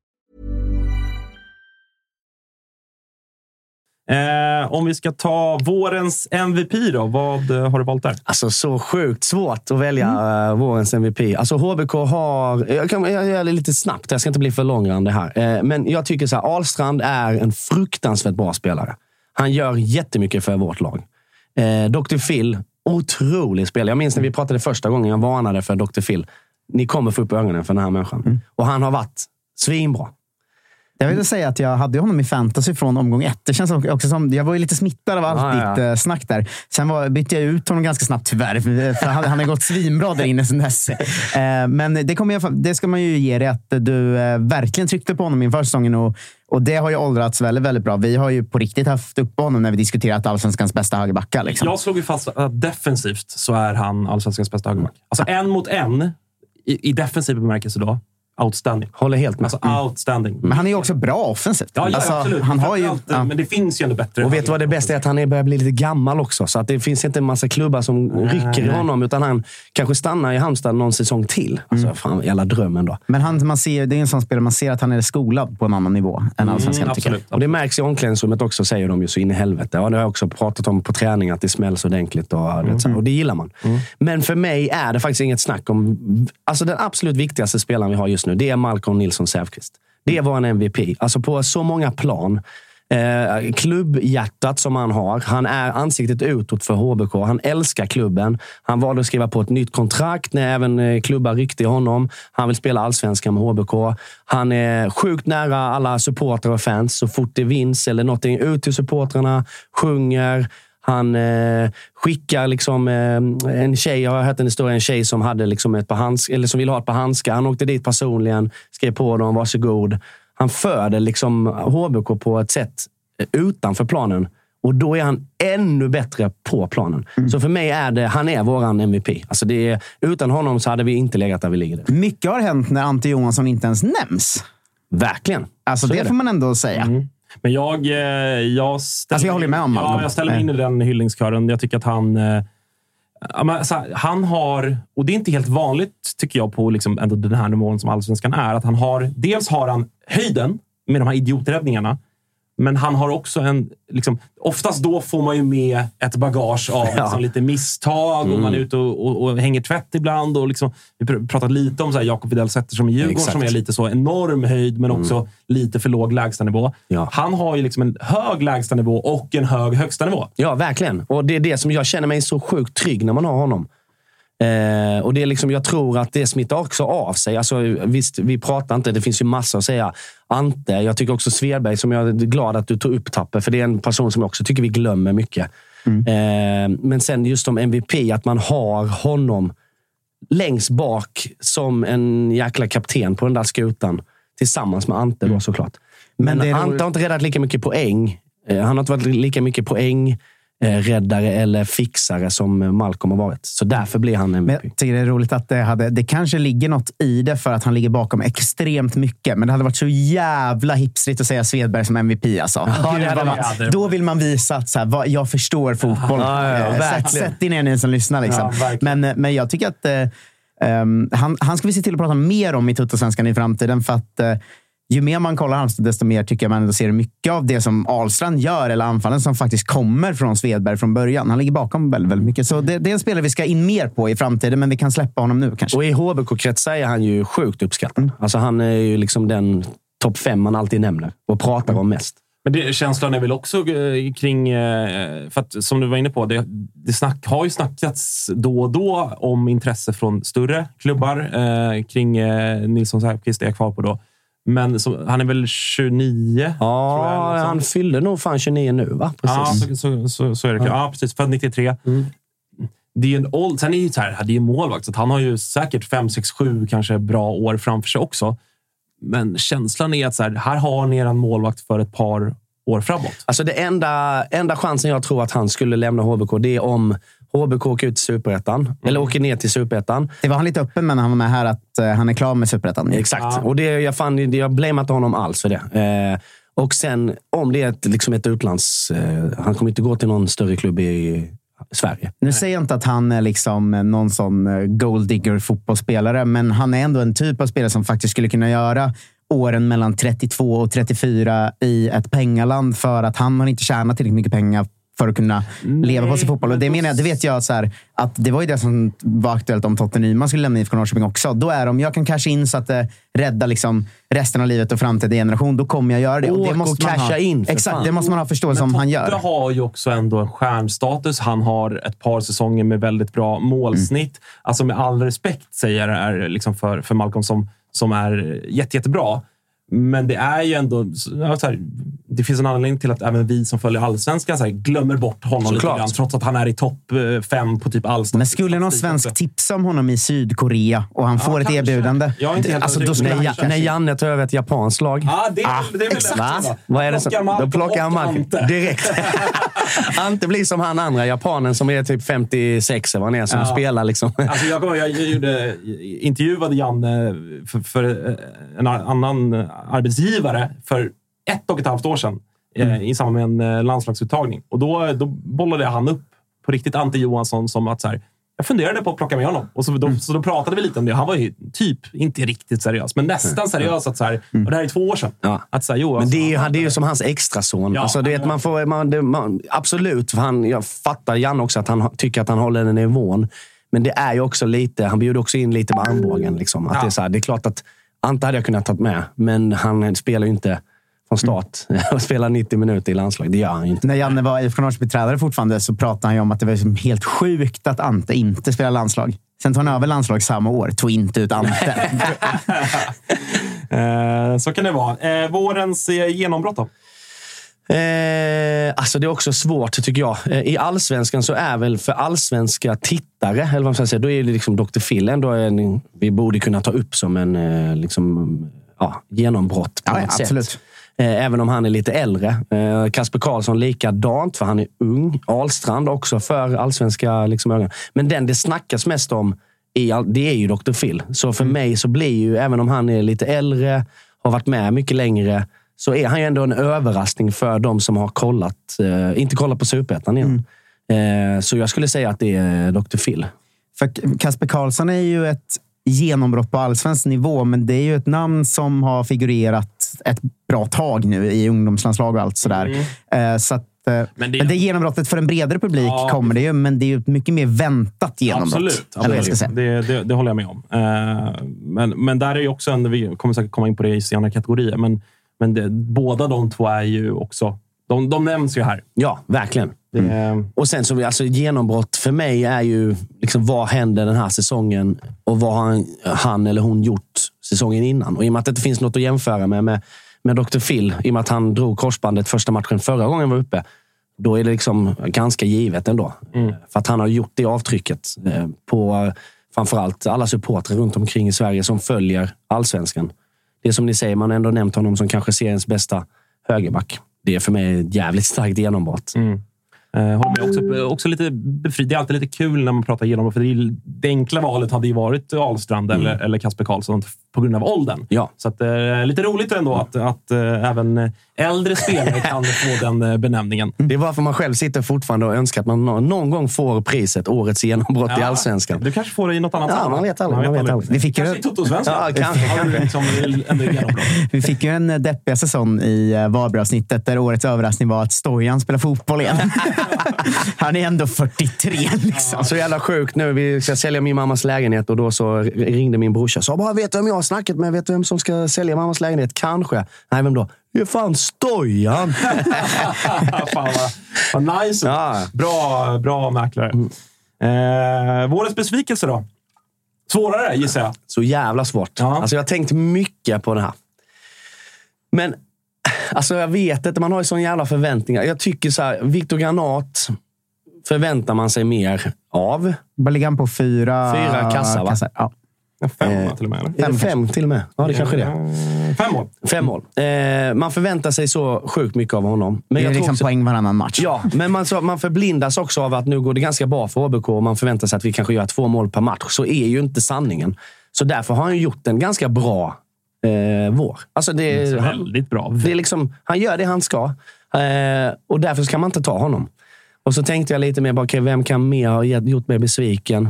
Eh, om vi ska ta vårens MVP då, vad eh, har du valt där? Alltså så sjukt svårt att välja eh, vårens MVP. Alltså HBK har... Jag, kan, jag gör det lite snabbt, jag ska inte bli för långrandig här. Eh, men jag tycker så här, Ahlstrand är en fruktansvärt bra spelare. Han gör jättemycket för vårt lag. Eh, Dr. Phil, otrolig spelare. Jag minns när vi pratade första gången, jag varnade för Dr. Phil. Ni kommer få upp ögonen för den här människan. Och han har varit svinbra. Jag vill säga att jag hade honom i fantasy från omgång ett. Det känns också som, jag var ju lite smittad av allt Ja, ja. ditt eh, snack där. Sen var, bytte jag ut honom ganska snabbt tyvärr. För för han, han har gått svinbra där inne sen dess. Eh, men det, kommer jag, det ska man ju ge dig att du eh, verkligen tryckte på honom inför säsongen. Och, och det har ju åldrats väldigt, väldigt bra. Vi har ju på riktigt haft upp honom när vi diskuterat allsvenskans bästa högerbackar. Liksom. Jag slog ju fast att defensivt så är han allsvenskans bästa högerback. Alltså en mot en, i, i defensiv bemärkelse då, outstanding. Håller helt med. Alltså outstanding. Men han är ju också bra offensivt. Ja, ja Alltså, absolut. Han har ju, ja. Men det finns ju ändå bättre. Och vet du vad det bästa är? Att han är- börjar bli lite gammal också. Så att det finns inte en massa klubbar som rycker i honom. Utan han kanske stannar i Halmstad någon säsong till. Alltså, fan, jävla drömmen då. Men han, man ser, det är en sån spelare man ser att han är skolad på en annan nivå än allsvenskan. tycker jag. absolut. Och det märks i omklädningsrummet också, säger de ju så in i helvete. Ja, det har jag också pratat om på träning, att det smälls ordentligt. Och, det, och det gillar man. Men för mig är det faktiskt inget snack om... Alltså den absolut viktigaste spelaren vi har just nu, det är Malcolm Nilsson Säfqvist. Det är vår MVP. Alltså på så många plan. Eh, klubbhjärtat som han har. Han är ansiktet utåt för HBK. Han älskar klubben. Han valde att skriva på ett nytt kontrakt när även eh, klubbar ryckte i honom. Han vill spela allsvenskan med HBK. Han är sjukt nära alla supportrar och fans. Så fort det vinns eller någonting, ut till supportrarna, sjunger. Han eh, skickar liksom eh, en tjej, jag har hört en historia, en tjej som hade liksom ett par handskar, eller som ville ha ett par handskar. Han åkte dit personligen, skrev på dem, varsågod. Han förde liksom HBK på ett sätt eh, utanför planen. Och då är han ännu bättre på planen. Så för mig är det, han är våran MVP. Alltså det är, utan honom så hade vi inte legat där vi ligger. nu. Mycket har hänt när Ante Johansson inte ens nämns. Verkligen. Alltså, Så det, det. får man ändå säga. Men jag... eh, Jag, ställer Alltså, jag håller med om Ja, jag ställer mig in i den hyllningskören. Jag tycker att han... eh, han har, och det är inte helt vanligt tycker jag på liksom ändå den här nivån som allsvenskan är, att han har... Dels har han höjden med de här idioträddningarna. Men han har också en... Liksom, oftast då får man ju med ett bagage av liksom, lite misstag och man är ute och, och, och hänger tvätt ibland. Och liksom, vi pr- pratat lite om så här Jakob Widell Zetterström i Djurgården Exakt. som är lite så enorm höjd, men också lite för låg lägstanivå. Ja. Han har ju liksom en hög lägstanivå och en hög högstanivå. Ja, verkligen. Och det är det som jag känner mig så sjukt trygg när man har honom. Eh, och det är liksom, jag tror att det smittar också av sig. Alltså, visst, vi pratar inte, det finns ju massor att säga. Ante, jag tycker också Svedberg, som jag är glad att du tog upp Tapper, för det är en person som jag också tycker vi glömmer mycket. Eh, men sen just om MVP, att man har honom längst bak som en jäkla kapten på den där skutan. Tillsammans med Ante då såklart. Men, Men Ante har inte räddat lika mycket poäng. Eh, Han har inte varit lika mycket poäng räddare eller fixare som eh, Malcolm har varit. Så därför blir han Men MVP. jag tycker det är roligt att det, hade, det kanske ligger något i det för att han ligger bakom extremt mycket. Men det hade varit så jävla hipstrigt att säga Svedberg som MVP. Alltså. det Gud, hade man, varit. då vill man visa att så här, vad, jag förstår fotboll. Ja, ja, ja, Eh, sätt, sätt er ner ni som lyssnar. Liksom. Ja, men, eh, men jag tycker att eh, ehm, han, han ska vi se till att prata mer om i Tuttosvenskan i framtiden. För att eh, ju mer man kollar Halmstad, desto mer tycker jag man ändå ser mycket av det som Ahlstrand gör, eller anfallen som faktiskt kommer från Svedberg från början. Han ligger bakom väldigt, väldigt mycket. Så det, det är en spelare vi ska in mer på i framtiden, men vi kan släppa honom nu kanske. Och i HBK-kretsar är han ju sjukt uppskattad. Alltså han är ju liksom den topp fem man alltid nämner och pratar om mest. Men det, känslan är väl också eh, kring... eh, För att, som du var inne på, det, det snack, har ju snackats då och då om intresse från större klubbar eh, kring eh, Nilsson Säfqvist är jag kvar på då. Men som, han är väl 29? tror jag, Ja, något han fyller nog fan 29 nu, va? Ja, Precis. så, så, så, så är det. Ja, precis. Född 93. Det är en åld, sen är det ju så här, det är målvakt, så han har ju säkert 5, 6, 7 kanske bra år framför sig också. Men känslan är att så här, här har ni en målvakt för ett par år framåt. Alltså det enda, enda chansen jag tror att han skulle lämna HBK, det är om HBK åker ut till Superettan. Eller åker ner till Superettan. Det var han lite öppen med när han var med här, att eh, han är klar med Superettan. Exakt. Och det, jag, fan, jag blamear inte honom alls för det. Eh, och sen, om det är ett, liksom ett utlands... Eh, han kommer inte gå till någon större klubb i Sverige. Nu säger jag inte att han är liksom någon sån eh, gold digger fotbollsspelare, men han är ändå en typ av spelare som faktiskt skulle kunna göra åren mellan 32 och 34 i ett pengaland för att han har inte tjänat tillräckligt mycket pengar för att kunna leva på sin fotboll. Och det menar jag, det vet jag så här, att det var ju det som var aktuellt om Totte Nyman skulle lämna IFK Norrköping också. Då är de, jag kan casha in så att det räddar liksom resten av livet och framtida generation. Då kommer jag göra det. Åk det och man casha ha, in, Exakt, fan. det måste man ha förståelse om han gör. Totte har ju också ändå en stjärnstatus. Han har ett par säsonger med väldigt bra målsnitt. Alltså med all respekt säger jag det är liksom för, för Malcolm som, som är jätte, jättebra. Men det är ju ändå... ja, Så här, det finns en anledning till att även vi som följer allsvenskan så här, glömmer bort honom Såklart. lite grann. Trots att han är i topp eh, fem på typ all Men skulle någon svensk tipsa om honom i Sydkorea och han får ett kanske. erbjudande. Jag inte helt alltså, då skulle När, Ja- när Janne tar över ett japanskt lag. Ja, det, Ah, det är väl exakt. va? Vad är det som, då plockar han Ante. direkt. Ante blir som han andra japanen som är typ 56 eller vad han är, som Ja. spelar. Liksom. Alltså jag, jag, jag gjorde, intervjuade Janne för, för eh, en annan arbetsgivare för ett och ett halvt år sedan eh, i samband med en eh, landslagsuttagning. Och då, då bollade han upp på riktigt Ante Johansson som att så här, jag funderade på att plocka med honom. Och så, då, så då pratade vi lite om det. Han var ju typ, inte riktigt seriös, men nästan seriös. Att så här, och det här är två år sedan. Ja. Att så här, jo, Men det är, han- det är ju som hans extrason. Ja, alltså, du vet, man får, man, det, man, absolut, för han, jag fattar Janne också att han ha- tycker att han håller den nivån. Men det är ju också lite, han bjuder också in lite med armbågen. Liksom. Att Ja. det, är så här, det är klart att Ante hade jag kunnat ta med, men han spelar ju inte från start och spelar 90 minuter i landslag. Det gör han ju inte. När Janne var IFK Norrköping-tränare fortfarande så pratade han ju om att det var liksom helt sjukt att Ante inte spelar landslag. Sen tog han över landslag samma år. Tog inte ut Ante. Eh, så kan det vara. Eh, vårens eh, genombrott då? Eh, alltså det är också svårt, tycker jag. Eh, I allsvenskan så är väl för allsvenska tittare, eller vad man ska säga, då är det liksom Dr. Phil ändå en, vi borde kunna ta upp som en eh, liksom, ja, genombrott på Ja, något absolut. sätt. Eh, Även om han är lite äldre. Eh, Kasper Karlsson likadant, för han är ung. Ahlstrand också för allsvenska liksom, ögon. Men den det snackas mest om, det är ju Dr. Phil. Så för mig så blir ju, även om han är lite äldre, har varit med mycket längre, så är han ju ändå en överraskning för de som har kollat, eh, inte kollat på Superettan igen. Eh, så jag skulle säga att det är Dr. Phil. För Kasper Karlsson är ju ett genombrott på allsvensk nivå, men det är ju ett namn som har figurerat ett bra tag nu i ungdomslandslag och allt sådär. Eh, så att, eh, men, Men det, det- genombrottet för en bredare publik Ja. kommer det ju, men det är ju ett mycket mer väntat genombrott. Absolut. Absolut. Det, det, det håller jag med om. Eh, men, men där är ju också en... Vi kommer säkert komma in på det i senare kategorier, men, men det, båda de två är ju också... De, de nämns ju här. Ja, verkligen. Det, Och sen så, alltså genombrott för mig är ju liksom vad händer den här säsongen och vad har han, han eller hon gjort säsongen innan? Och i och med att det inte finns något att jämföra med, med, med Dr. Phil, i och med att han drog korsbandet första matchen förra gången var uppe, då är det liksom ganska givet ändå. För att han har gjort det avtrycket eh, på eh, framförallt alla supportrar runt omkring i Sverige som följer allsvenskan. Det är som ni säger, man har ändå nämnt honom som kanske seriens bästa högerback. Det är för mig ett jävligt starkt genombrott. Eh, håller med. Också, också lite befriad. Det är alltid lite kul när man pratar igenom för det, det enkla valet hade ju varit Ahlstrand eller, eller Kasper Karlsson på grund av åldern. Ja. Så att, eh, lite roligt ändå att, att eh, även äldre spelare kan få den eh, benämningen. Det är varför man själv sitter fortfarande och önskar att man nå- någon gång får priset Årets genombrott i Allsvenskan. Du kanske får det i något annat Ja, man vet aldrig, man vet aldrig. Vi fick ju- kanske i Toto-svenskan. Ja, kanske, Har du liksom ändå genombrott. Vi fick ju en eh, deppig säsong i eh, Varberg-avsnittet där årets överraskning var att Stojan spelar fotboll igen. Han är ändå 43 liksom. Så jävla sjukt nu. Vi ska sälja min mammas lägenhet och då så ringde min brorsa och sa bara, vet du vem jag har snackat med? Vet du vem som ska sälja mammas lägenhet? Kanske. Nej, vem då? Det är fan Stojan! Fan vad, vad nice. Ja. Bra, bra mäklare. Eh, vårens besvikelse då? Svårare gissar jag. Så jävla svårt. Ja. Alltså, jag har tänkt mycket på det här. Men alltså, jag vet inte, man har ju sån jävla förväntningar. Jag tycker så här, Viktor Granat förväntar man sig mer av. Bara ligger han på fyra, Fyra kassar, va? Ja. Fem Eh, till och med. Eller? Är det fem till och med? Ja, det kanske är det. Eh, Fem mål. Fem mål. Eh, man förväntar sig så sjukt mycket av honom. Men Det är liksom också, poäng varannan match. Ja, men man, så, man förblindas också av att nu går det ganska bra för HBK och man förväntar sig att vi kanske gör två mål per match. Så är ju inte sanningen. Så därför har han gjort en ganska bra eh, vår. Alltså det, han, Väldigt bra. det är liksom, han gör det han ska. Eh, och därför kan man inte ta honom. Och så tänkte jag lite mer, bara, okay, vem kan mer ha gjort mig besviken?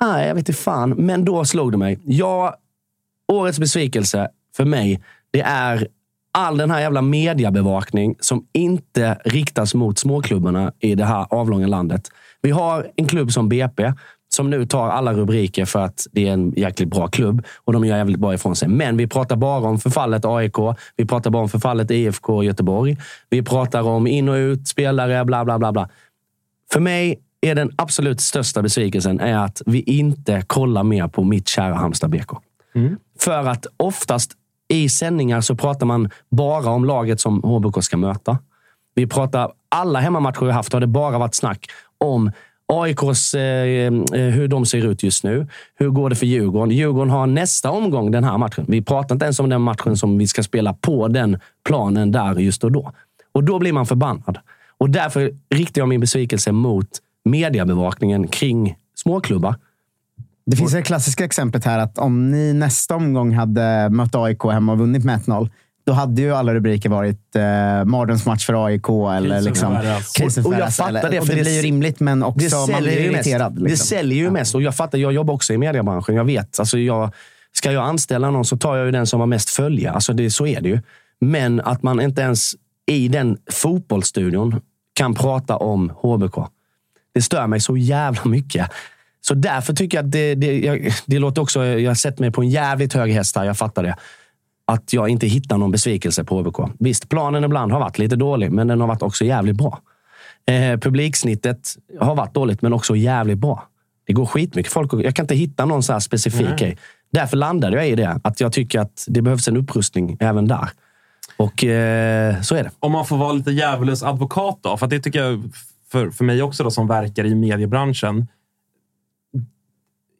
Nej, jag vet inte fan. Men då slog det mig. Ja, årets besvikelse för mig, det är all den här jävla mediebevakning som inte riktas mot småklubbarna i det här avlånga landet. Vi har en klubb som BP som nu tar alla rubriker för att det är en jäkligt bra klubb och de gör jävligt bra ifrån sig. Men vi pratar bara om förfallet AIK. Vi pratar bara om förfallet IFK Göteborg. Vi pratar om in och ut, spelare, bla bla bla. bla. För mig är den absolut största besvikelsen är att vi inte kollar mer på mitt kära Halmstad BK. För att oftast i sändningar så pratar man bara om laget som HBK ska möta. Vi pratar, alla hemmamatcher vi haft har det bara varit snack om AIKs, eh, eh, hur de ser ut just nu. Hur går det för Djurgården? Djurgården har nästa omgång den här matchen. Vi pratar inte ens om den matchen som vi ska spela på den planen där just och då. Och då blir man förbannad. Och därför riktar jag min besvikelse mot mediebevakningen kring småklubbar. Det finns det klassiska exemplet här att om ni nästa omgång hade mött AIK hemma och vunnit med 1-0, då hade ju alla rubriker varit eh, mardrömsmatch för AIK eller Krisen liksom, krisen Och- och jag fattar eller- det, för det det blir ju rimligt, men också man blir irriterad. Mest. Det liksom. säljer ju mest. Och jag fattar, jag jobbar också i mediebranschen. Jag vet. Alltså jag, ska jag anställa någon så tar jag ju den som har mest följare. Alltså det, så är det ju. Men att man inte ens i den fotbollsstudion kan prata om HBK. Det stör mig så jävla mycket. Så därför tycker jag att det, det, jag, det låter också... Jag har sett mig på en jävligt hög häst här, jag fattar det. Att jag inte hittar någon besvikelse på HBK. Visst, planen ibland har varit lite dålig, men den har varit också jävligt bra. Eh, publiksnittet har varit dåligt, men också jävligt bra. Det går skitmycket folk. Jag kan inte hitta någon så här specifik grej. Därför landade jag i det. Att jag tycker att det behövs en upprustning även där. Och eh, så är det. Om man får vara lite djävulens advokat då, för det tycker jag för, för mig också då, som verkar i mediebranschen.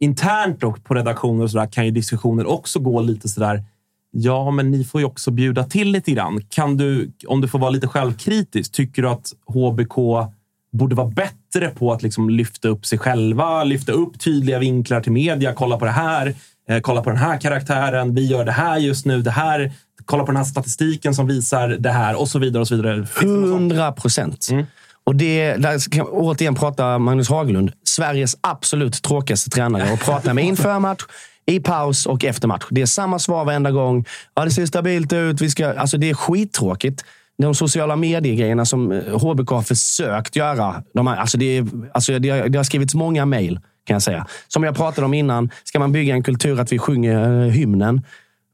Internt och på redaktioner och så där, kan ju diskussioner också gå lite sådär. Ja, men ni får ju också bjuda till lite grann. Kan du, om du får vara lite självkritisk, tycker du att HBK borde vara bättre på att liksom lyfta upp sig själva, lyfta upp tydliga vinklar till media, kolla på det här, eh, kolla på den här karaktären, vi gör det här just nu, det här, kolla på den här statistiken som visar det här och så vidare. och så vidare. Hundra procent. Mm. Och det, där kan jag återigen prata Magnus Haglund. Sveriges absolut tråkigaste tränare att prata med inför match, i paus och efter match. Det är samma svar varenda gång. Ja, det ser stabilt ut. Vi ska, alltså det är skittråkigt. De sociala mediegrejerna som eh, HBK har försökt göra. De här, alltså det, är, alltså det, har, det har skrivits många mejl, kan jag säga. Som jag pratade om innan, ska man bygga en kultur att vi sjunger eh, hymnen.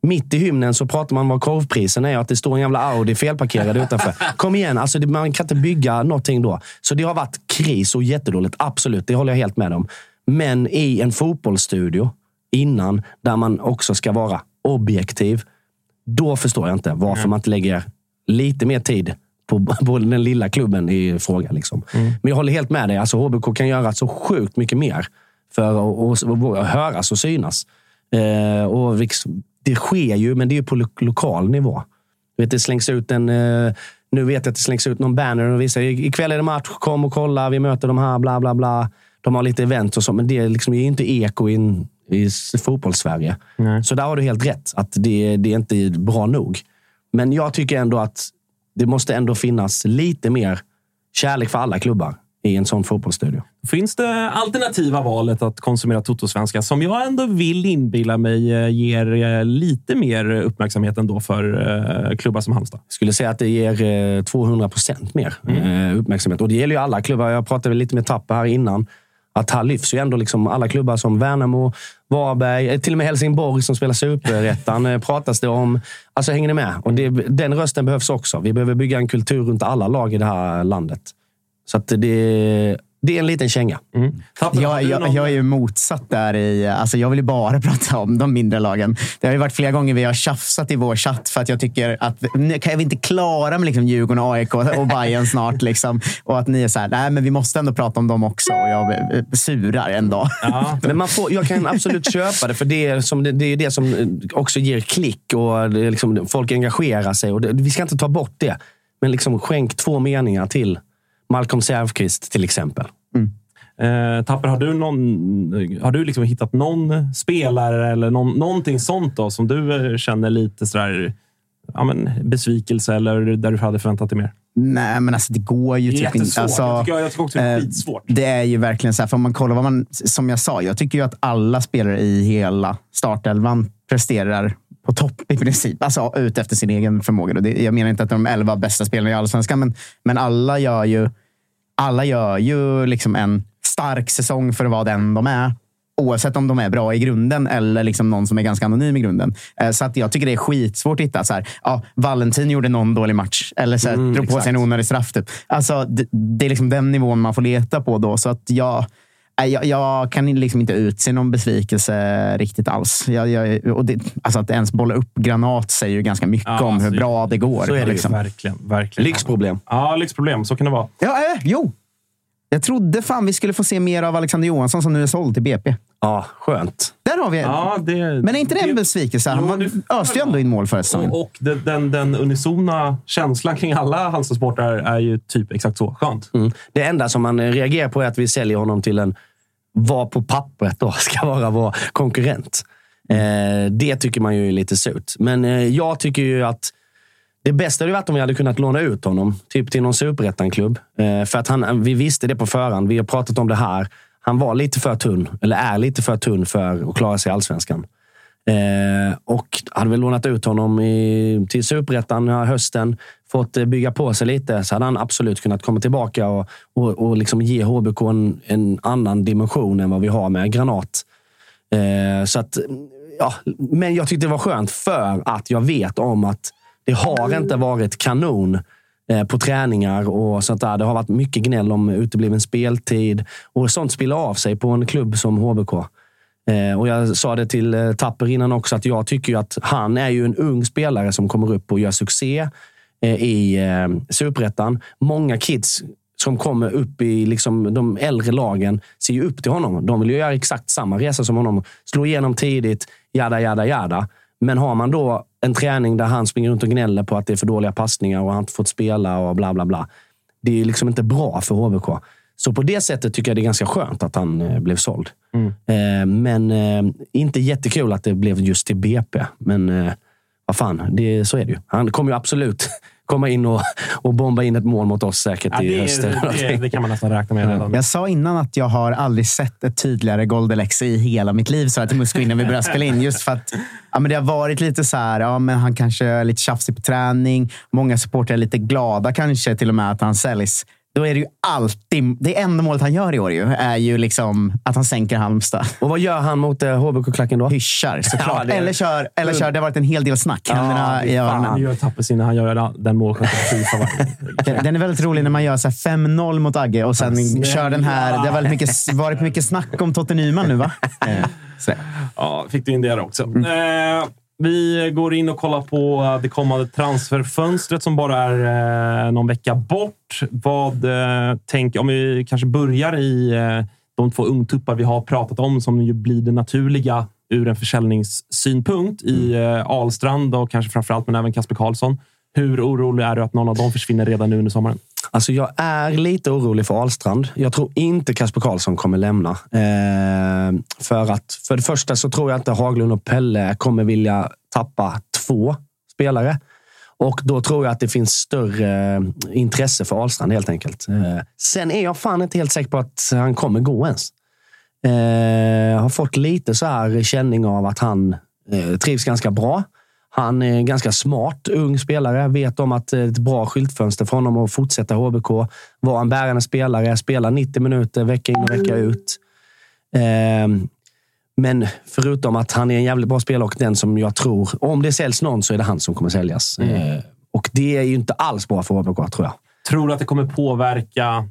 Mitt i hymnen så pratar man om vad korvprisen är och att det står en jävla Audi felparkerad utanför. Kom igen, alltså det, man kan inte bygga någonting då. Så det har varit kris och jättedåligt. Absolut, det håller jag helt med om. Men i en fotbollsstudio innan, där man också ska vara objektiv. Då förstår jag inte varför Mm. man inte lägger lite mer tid på, på den lilla klubben i fråga. Liksom. Mm. Men jag håller helt med dig. Alltså, HBK kan göra så sjukt mycket mer för att, att, att höras och synas. Eh, och liksom, det sker ju, men det är på lo lokal nivå. Du vet, det slängs ut en... Eh, nu vet jag att det slängs ut någon banner och visar ikväll är det match, kom och kolla, vi möter de här, bla bla bla. De har lite event och så, men det är liksom är inte eko i, en- i fotbollssverige. Så där har du helt rätt, att det, det är inte bra nog. Men jag tycker ändå att det måste ändå finnas lite mer kärlek för alla klubbar i en sån fotbollsstudio. Finns det alternativa valet att konsumera Toto-svenska som jag ändå vill inbilla mig eh, ger eh, lite mer uppmärksamhet ändå för eh, klubbar som Halmstad? skulle säga att det ger eh, 200 procent mer eh, uppmärksamhet. Och det gäller ju alla klubbar. Jag pratade lite med Tapper här innan. Att här lyfts ju ändå liksom alla klubbar som Värnamo, Varberg, till och med Helsingborg som spelar superettan pratas det om. Alltså hänger ni med? Och det, den rösten behövs också. Vi behöver bygga en kultur runt alla lag i det här landet. Så att det, det är en liten känga. Har Jag, jag, jag är ju motsatt där. I, alltså jag vill ju bara prata om de mindre lagen. Det har ju varit flera gånger vi har tjafsat i vår chatt för att jag tycker att nu kan vi inte klara med liksom Djurgården, AIK och Bayern snart. Liksom. Och att ni är så här, nej men vi måste ändå prata om dem också. Och jag eh, surar en dag. Ja. Men man får, jag kan absolut köpa det, för det är, som, det, det är det som också ger klick och liksom, folk engagerar sig. Och det, vi ska inte ta bort det. Men liksom, skänk två meningar till Malcolm Säfqvist till exempel. Eh, Tapper, har du, någon, har du liksom hittat någon spelare eller någon, någonting sånt då, som du eh, känner lite sådär, ja, men, besvikelse eller där du hade förväntat dig mer? Nej, men alltså det går ju typ inte. Alltså, jag, tycker, jag tycker också det är eh, skitsvårt. Det är ju verkligen så här, för om man kollar vad man, som jag sa, jag tycker ju att alla spelare i hela startelvan presterar på topp i princip. Alltså ut efter sin egen förmåga. Det, jag menar inte att de elva bästa spelarna i allsvenskan, men, men alla gör ju, alla gör ju liksom en stark säsong för att vara den de är. Oavsett om de är bra i grunden eller liksom någon som är ganska anonym i grunden. Eh, Så att jag tycker det är skitsvårt att hitta. Så här, ja, Valentin gjorde någon dålig match eller så här, Mm, drog på sig en onödig straff. Typ. Alltså, det, det är liksom den nivån man får leta på då. Så att jag, jag, jag kan liksom inte utse någon besvikelse riktigt alls. Jag, jag, och det, alltså att ens bolla upp granat säger ju ganska mycket Ja, om hur alltså, bra det går. så är det ju. liksom. Verkligen, verkligen. Lyxproblem. Ja, lyxproblem. Så kan det vara. Ja, äh, jo. Jag trodde fan vi skulle få se mer av Alexander Johansson som nu är såld till BP. Ja, skönt. Där har vi Ja, det, Men är inte det en besvikelse? Han Jo, var- det- öste ju ändå in mål förra säsongen. Och, och den, den, den unisona känslan kring alla Halmstadsportrar är ju typ exakt så. Skönt. Mm. Det enda som man reagerar på är att vi säljer honom till en, vad på pappret då ska vara vår konkurrent. Eh, det tycker man ju är lite surt. Men eh, jag tycker ju att det bästa hade varit om vi hade kunnat låna ut honom typ till någon superettan-klubb. Eh, för att han, vi visste det på förhand. Vi har pratat om det här. Han var lite för tunn, eller är lite för tunn för att klara sig i allsvenskan. Eh, och hade vi lånat ut honom i, till superettan den här hösten, fått eh, bygga på sig lite, så hade han absolut kunnat komma tillbaka och, och, och liksom ge HBK en, en annan dimension än vad vi har med Granat. Eh, så att, ja, men jag tyckte det var skönt för att jag vet om att det har inte varit kanon eh, på träningar och sånt där. Det har varit mycket gnäll om utebliven speltid och sånt spiller av sig på en klubb som HBK. Eh, och Jag sa det till eh, Tapper innan också, att jag tycker att han är ju en ung spelare som kommer upp och gör succé i superettan. Många kids som kommer upp i liksom, de äldre lagen ser ju upp till honom. De vill ju göra exakt samma resa som honom. Slå igenom tidigt, jada, jada, jada. Men har man då en träning där han springer runt och gnäller på att det är för dåliga passningar och han inte fått spela och bla, bla, bla. Det är liksom inte bra för HBK. Så på det sättet tycker jag det är ganska skönt att han eh, blev såld. Eh, men eh, inte jättekul att det blev just till BP. Men vad fan, det, så är det ju. Han kommer ju absolut komma in och, och bomba in ett mål mot oss säkert Ja, i det, höst. det, det kan man nästan räkna med redan. Jag sa innan att jag har aldrig sett ett tydligare Goldelexi i hela mitt liv så här till Musko innan vi började spela in. Just för att ja, men det har varit lite så här, ja, men han kanske är lite tjafsig på träning. Många supportrar är lite glada kanske till och med att han säljs. Då är det ju alltid, det enda målet han gör i år ju, är ju liksom att han sänker Halmstad. Och vad gör han mot eh, HBK-klacken då? Hyschar såklart. Ja, det eller, kör, eller kör, det har varit en hel del snack. Händerna i Han öronen. gör Tappes innan han gör den vad- Den den är väldigt rolig när man gör så här 5-0 mot Agge och sen snälla. kör den här. Det har väldigt mycket, varit mycket snack om Totte Nyman nu, va? Så. Ja, fick du in det också. Mm. Eh, vi går in och kollar på det kommande transferfönstret som bara är eh, någon vecka bort. Vad eh, tänker... Om vi kanske börjar i eh, de två ungtuppar vi har pratat om som ju blir det naturliga ur en försäljningssynpunkt i eh, Alstrand och kanske framförallt, men även Kasper Karlsson. Hur orolig är du att någon av dem försvinner redan nu under sommaren? Alltså jag är lite orolig för Ahlstrand. Jag tror inte Kasper Karlsson kommer lämna. Eh, för att för det första så tror jag inte Haglund och Pelle kommer vilja tappa två spelare. Och då tror jag att det finns större eh, intresse för Ahlstrand helt enkelt. Eh, sen är jag fan inte helt säker på att han kommer gå ens. Eh, jag har fått lite så här känning av att han eh, trivs ganska bra. Han är en ganska smart ung spelare. Vet om att det är ett bra skyltfönster för honom att fortsätta HBK. Vara en bärande spelare. Spela 90 minuter vecka in och vecka ut. Eh, men förutom att han är en jävligt bra spelare och den som jag tror, om det säljs någon så är det han som kommer säljas. Eh, och det är ju inte alls bra för HBK tror jag. Tror du att det kommer påverka...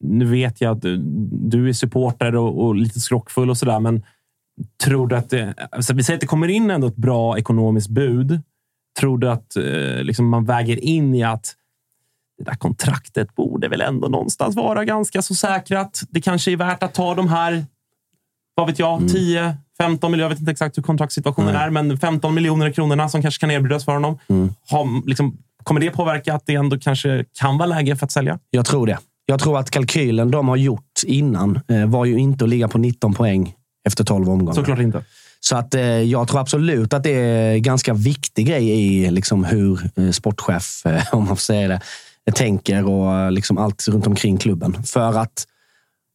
Nu vet jag att du, du är supporter och, och lite skrockfull och sådär, men tror du att det... Alltså vi säger att det kommer in ändå ett bra ekonomiskt bud. Tror du att eh, liksom man väger in i att det där kontraktet borde väl ändå någonstans vara ganska så säkrat. Det kanske är värt att ta de här, vad vet jag, 10, 15 miljoner. Jag vet inte exakt hur kontraktssituationen Nej. är, men 15 miljoner kronorna som kanske kan erbjudas för honom. Har, liksom, kommer det påverka att det ändå kanske kan vara läge för att sälja? Jag tror det. Jag tror att kalkylen de har gjort innan eh, var ju inte att ligga på 19 poäng efter 12 omgångar. Såklart inte. Så att, eh, jag tror absolut att det är en ganska viktig grej i liksom, hur eh, sportchef, eh, om man får säga det, tänker och eh, liksom allt runt omkring klubben. För att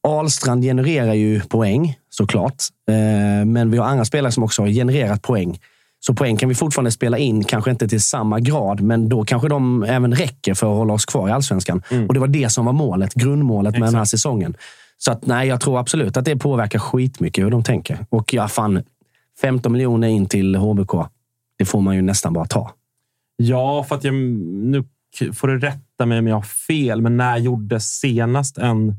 Ahlstrand genererar ju poäng, såklart. Eh, men vi har andra spelare som också har genererat poäng. Så poäng kan vi fortfarande spela in, kanske inte till samma grad, men då kanske de även räcker för att hålla oss kvar i allsvenskan. Och det var det som var målet, grundmålet med den här säsongen. Så att, nej, jag tror absolut att det påverkar skitmycket hur de tänker. Och ja, fan, 15 miljoner in till HBK, det får man ju nästan bara ta. Ja, för att jag... Nu får du rätta mig om jag har fel, men när gjordes senast en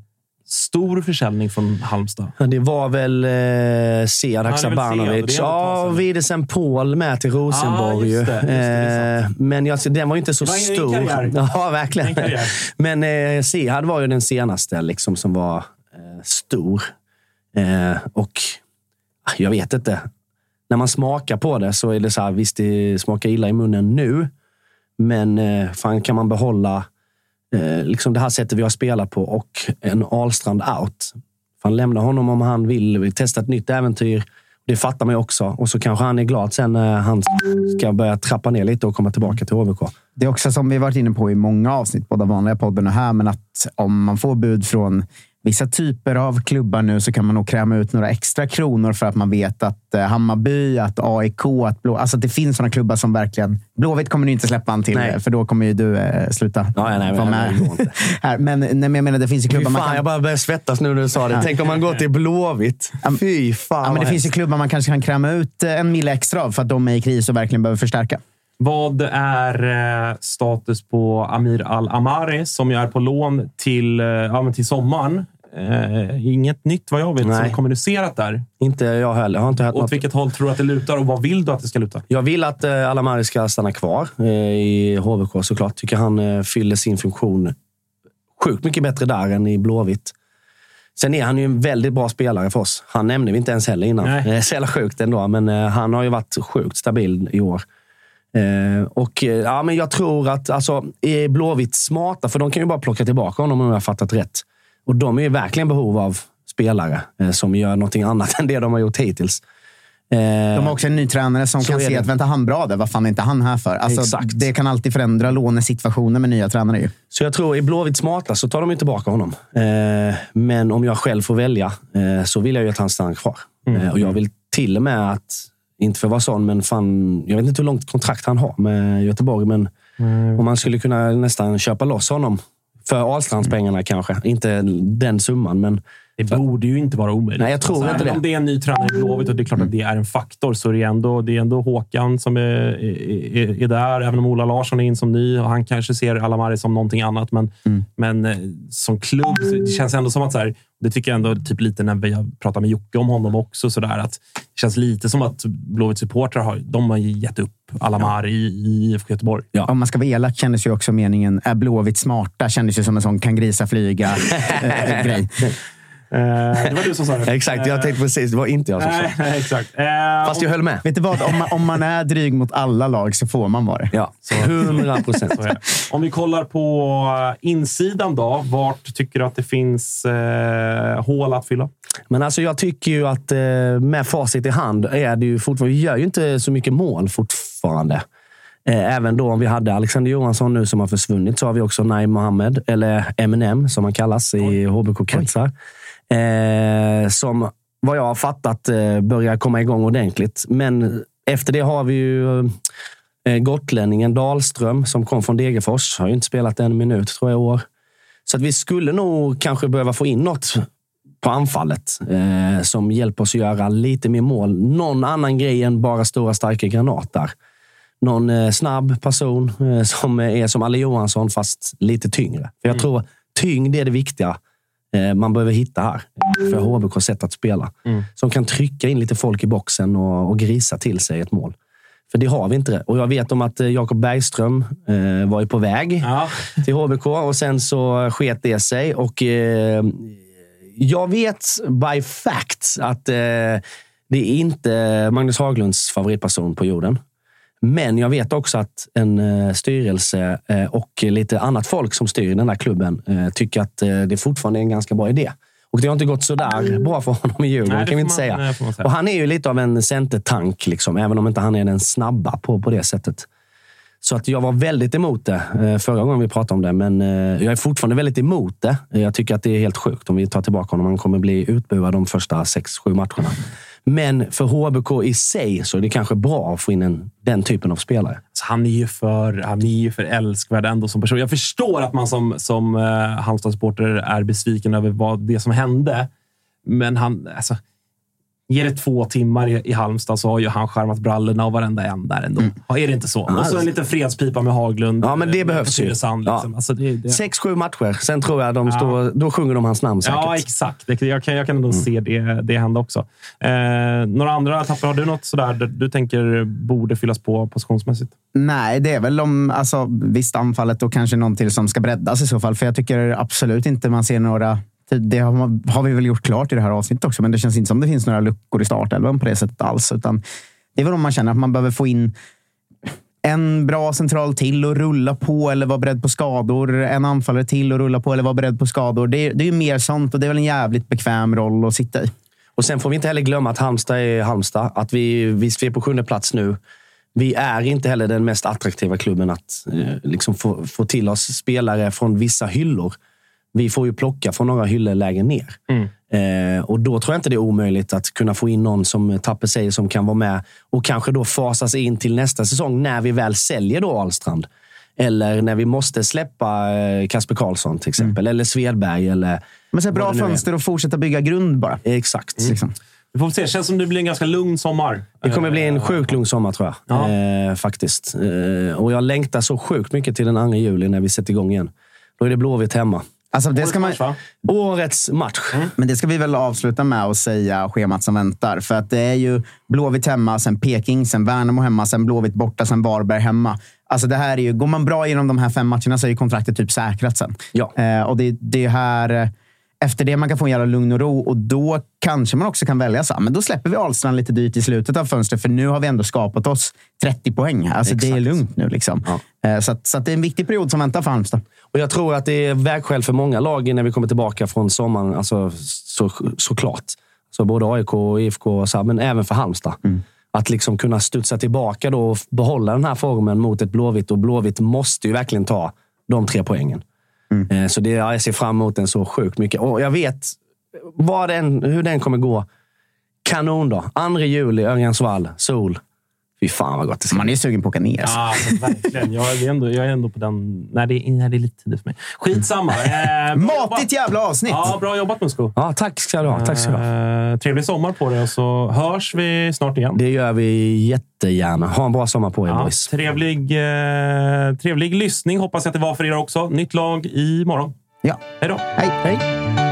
stor försäljning från Halmstad? Ja, Det var väl eh, Sead Haksabanovic. Ja. Widesen Paul med till Rosenborg. Ja, just det, ju. just det, Eh, men jag, den var ju inte så Det var stor. Ja, verkligen. Men eh, Sead var ju den senaste liksom, som var Eh, stor. Eh, och ah, jag vet inte. När man smakar på det så är det så här, visst det smakar illa i munnen nu. Men eh, fan kan man behålla eh, liksom det här sättet vi har spelat på och en Ahlstrand out. Fan lämna honom om han vill testa ett nytt äventyr. Det fattar man ju också. Och så kanske han är glad sen när han ska börja trappa ner lite och komma tillbaka till HBK. Det är också som vi varit inne på i många avsnitt, både vanliga podden och här, men att om man får bud från vissa typer av klubbar nu så kan man nog kräma ut några extra kronor för att man vet att eh, Hammarby, att AIK, att Blå... Alltså att det finns sådana klubbar som verkligen... Blåvitt kommer du inte släppa han till, Nej. för då kommer ju du eh, sluta Ja, nej, vara nej, med. här. Men, nej, men jag menar, det finns ju Fy klubbar fan, man kan... jag bara börjar svettas nu när du sa det. Tänk om man går till Blåvitt. Fy fan Ja, men det finns ju klubbar man kanske kan kräma ut eh, en mille extra av för att de är i kris och verkligen behöver förstärka. Vad är eh, status på Amir Al-Amari som ju är på lån till, eh, ja, men till sommaren? eh, inget nytt vad jag vet Nej. som kommunicerat där. Inte jag heller. Har inte hört Åt något. vilket håll tror du att det lutar och vad vill du att det ska luta? Jag vill att eh, Alamari ska stanna kvar eh, i HBK såklart. Tycker han eh, fyller sin funktion sjukt mycket bättre där än i Blåvitt. Sen är han ju en väldigt bra spelare för oss. Han nämnde vi inte ens heller innan. Nej. Är så jävla sjukt ändå, men eh, han har ju varit sjukt stabil i år. Eh, och eh, ja, men Jag tror att alltså, är Blåvitt smarta, för de kan ju bara plocka tillbaka honom om jag har fattat rätt. Och de är ju verkligen behov av spelare eh, som gör någonting annat än det de har gjort hittills. Eh, De har också en ny tränare som kan se att vänta, han bra där. Vad fan är inte han här för? Alltså, Exakt. Det kan alltid förändra lånesituationer med nya tränare. Ju. Så jag tror, är Blåvitt smarta så tar de ju tillbaka honom. Eh, men om jag själv får välja så vill jag ju att han stannar kvar. Eh, och jag vill till och med att, inte för att vara sån, men fan, jag vet inte hur långt kontrakt han har med Göteborg, men om man skulle kunna nästan köpa loss honom för Ahlstrandspengarna kanske. Inte den summan, men Det borde ju inte vara omöjligt. Nej, jag tror inte även det. Mm. Om det är en ny tränare i Blåvitt och det är klart att det är en faktor, så är det ändå, det är ändå Håkan som är, är, är där. Även om Ola Larsson är in som ny och han kanske ser Alamari som någonting annat. Men, Mm. men eh, som klubb, det känns ändå som att... Så här, det tycker jag ändå typ lite när vi har pratat med Jocke om honom också. Så där, att det känns lite som att Blåvitts supportrar har, de har gett upp Alamari i, i IFK Göteborg. Om man ska vara elak kändes ju också meningen är Blåvitt smarta kändes ju som en sån kan grisa flyga eh, grej. Eh, det var du som sa det. exakt. Jag tänkte precis, det var inte jag som sa. Exakt. Eh, Fast jag höll med. Vet du vad? Om man, om man är dryg mot alla lag så får man vara det. Ja, 100 procent. Så är det. Om vi kollar på eh, insidan då. Vart tycker du att det finns eh, hål att fylla? Men alltså jag tycker ju att eh, med facit i hand är det ju fortfarande, vi gör ju inte så mycket mål fortfarande. Eh, Även då om vi hade Alexander Johansson nu som har försvunnit så har vi också Naim Mohammed, eller Eminem som han kallas i HBK-kretsar. Eh, som vad jag har fattat eh, börjar komma igång ordentligt. Men efter det har vi ju eh, gotlänningen Dahlström som kom från Degerfors. Har ju inte spelat en minut tror jag i år. Så att vi skulle nog kanske behöva få in något på anfallet eh, som hjälper oss att göra lite mer mål. Någon annan grej än bara stora starka granater. Någon eh, snabb person eh, som är som Alle Johansson fast lite tyngre. För jag tror tyngd är det viktiga man behöver hitta här för HBKs sätt att spela. Som kan trycka in lite folk i boxen och, och grisa till sig ett mål. För det har vi inte. Och jag vet om att eh, Jakob Bergström eh, var ju på väg Ja. till HBK och sen så sket det sig. Och eh, jag vet by fact att eh, det är inte Magnus Haglunds favoritperson på jorden. Men jag vet också att en eh, styrelse eh, och lite annat folk som styr den här klubben eh, tycker att det fortfarande är en ganska bra idé. Och det har inte gått så där bra för honom i Djurgården, Nej, kan vi inte man- säga. nej, säga. Och han är ju lite av en centertank, liksom, även om inte han är den snabba på, på det sättet. Så att jag var väldigt emot det förra gången vi pratade om det, men jag är fortfarande väldigt emot det. Jag tycker att det är helt sjukt om vi tar tillbaka honom. Han kommer bli utbuad de första sex, sju matcherna. Men för HBK i sig så är det kanske bra att få in en, den typen av spelare. Alltså, han är ju för, han är ju för älskvärd ändå som person. Jag förstår att man som, som uh, Halmstad-supporter är besviken över vad det som hände. Men han, alltså, Ger det två timmar i, i Halmstad så har ju han skärmat brallorna av varenda en där ändå. Ja, Är det inte så? och så en liten fredspipa med Haglund. Mm. Ja, men det eh, behövs ju. Tylösand, Ja. Liksom. Alltså, det, det, Sex, sju matcher. Sen tror jag de står, då sjunger de hans namn säkert. Ja, exakt. Det, jag, kan, jag kan Mm. ändå se det, det hända också. Eh, några andra etapper? Har du något sådär där du tänker borde fyllas på positionsmässigt? Nej, det är väl om alltså, visst anfallet och kanske någon till som ska breddas i så fall. För jag tycker absolut inte man ser några... Det har, har vi väl gjort klart i det här avsnittet också, men det känns inte som det finns några luckor i startelvan på det sättet alls. Utan det är väl om man känner att man behöver få in en bra central till och rulla på eller vara beredd på skador. En anfallare till och rulla på eller vara beredd på skador. Det är, det är ju mer sånt och det är väl en jävligt bekväm roll att sitta i. Och sen får vi inte heller glömma att Halmstad är Halmstad. Att vi, visst, vi är på sjunde plats nu. Vi är inte heller den mest attraktiva klubben att eh, liksom få, få till oss spelare från vissa hyllor. Vi får ju plocka från några hyllor lägre ner. Eh, och då tror jag inte det är omöjligt att kunna få in någon som Tapper säger som kan vara med och kanske då fasas in till nästa säsong när vi väl säljer då Ahlstrand. Eller när vi måste släppa eh, Kasper Karlsson till exempel. Eller Svedberg. Eller Men så bra det fönster och fortsätta bygga grund bara. Exakt. Liksom. Vi får se. Känns som det blir en ganska lugn sommar. Det kommer bli en sjukt lugn sommar tror jag. Ja. Eh, faktiskt. Eh, och jag längtar så sjukt mycket till den 2 juli när vi sätter igång igen. Då är det Blåvitt hemma. Alltså, det ska man? Årets match. men det ska vi väl avsluta med att säga schemat som väntar. För att det är ju Blåvitt hemma, sen Peking, sen Värnamo hemma, sen Blåvitt borta, sen Varberg hemma. Alltså det här är ju, går man bra genom de här fem matcherna så är ju kontraktet typ säkrat sen. Ja. Eh, och det, det är här... Efter det man kan få en jävla lugn och ro och då kanske man också kan välja så men då släpper vi Ahlstrand lite dyrt i slutet av fönstret för nu har vi ändå skapat oss 30 poäng. Alltså det är Exakt. lugnt nu. Liksom. Eh, så att, så att det är en viktig period som väntar för Halmstad. Och jag tror att det är vägskäl för många lag när vi kommer tillbaka från sommaren. Alltså, så, såklart. Så både AIK och IFK, och så men även för Halmstad. Att liksom kunna studsa tillbaka då och behålla den här formen mot ett Blåvitt. Och Blåvitt måste ju verkligen ta de tre poängen. Mm. Eh, så det, ja, jag ser fram emot den så sjukt mycket. Och jag vet vad den, hur den kommer gå. Kanon då. 2 juli, Örjansvall, sol. Fy fan vad gott det ska Man är sugen på att åka ner. Ja, alltså, verkligen. Jag är, ändå, jag är ändå på den... Nej, det är, nej, det är lite tidigt för mig. Skitsamma. Eh, Matigt jävla avsnitt! Ja, bra jobbat Musko. Ja, tack ska du ha. Tack ska du ha. Eh, trevlig sommar på dig och så hörs vi snart igen. Det gör vi jättegärna. Ha en bra sommar på er Ja, boys. trevlig, eh, trevlig lyssning hoppas jag att det var för er också. Nytt lag imorgon. Ja. Hej då! Hej.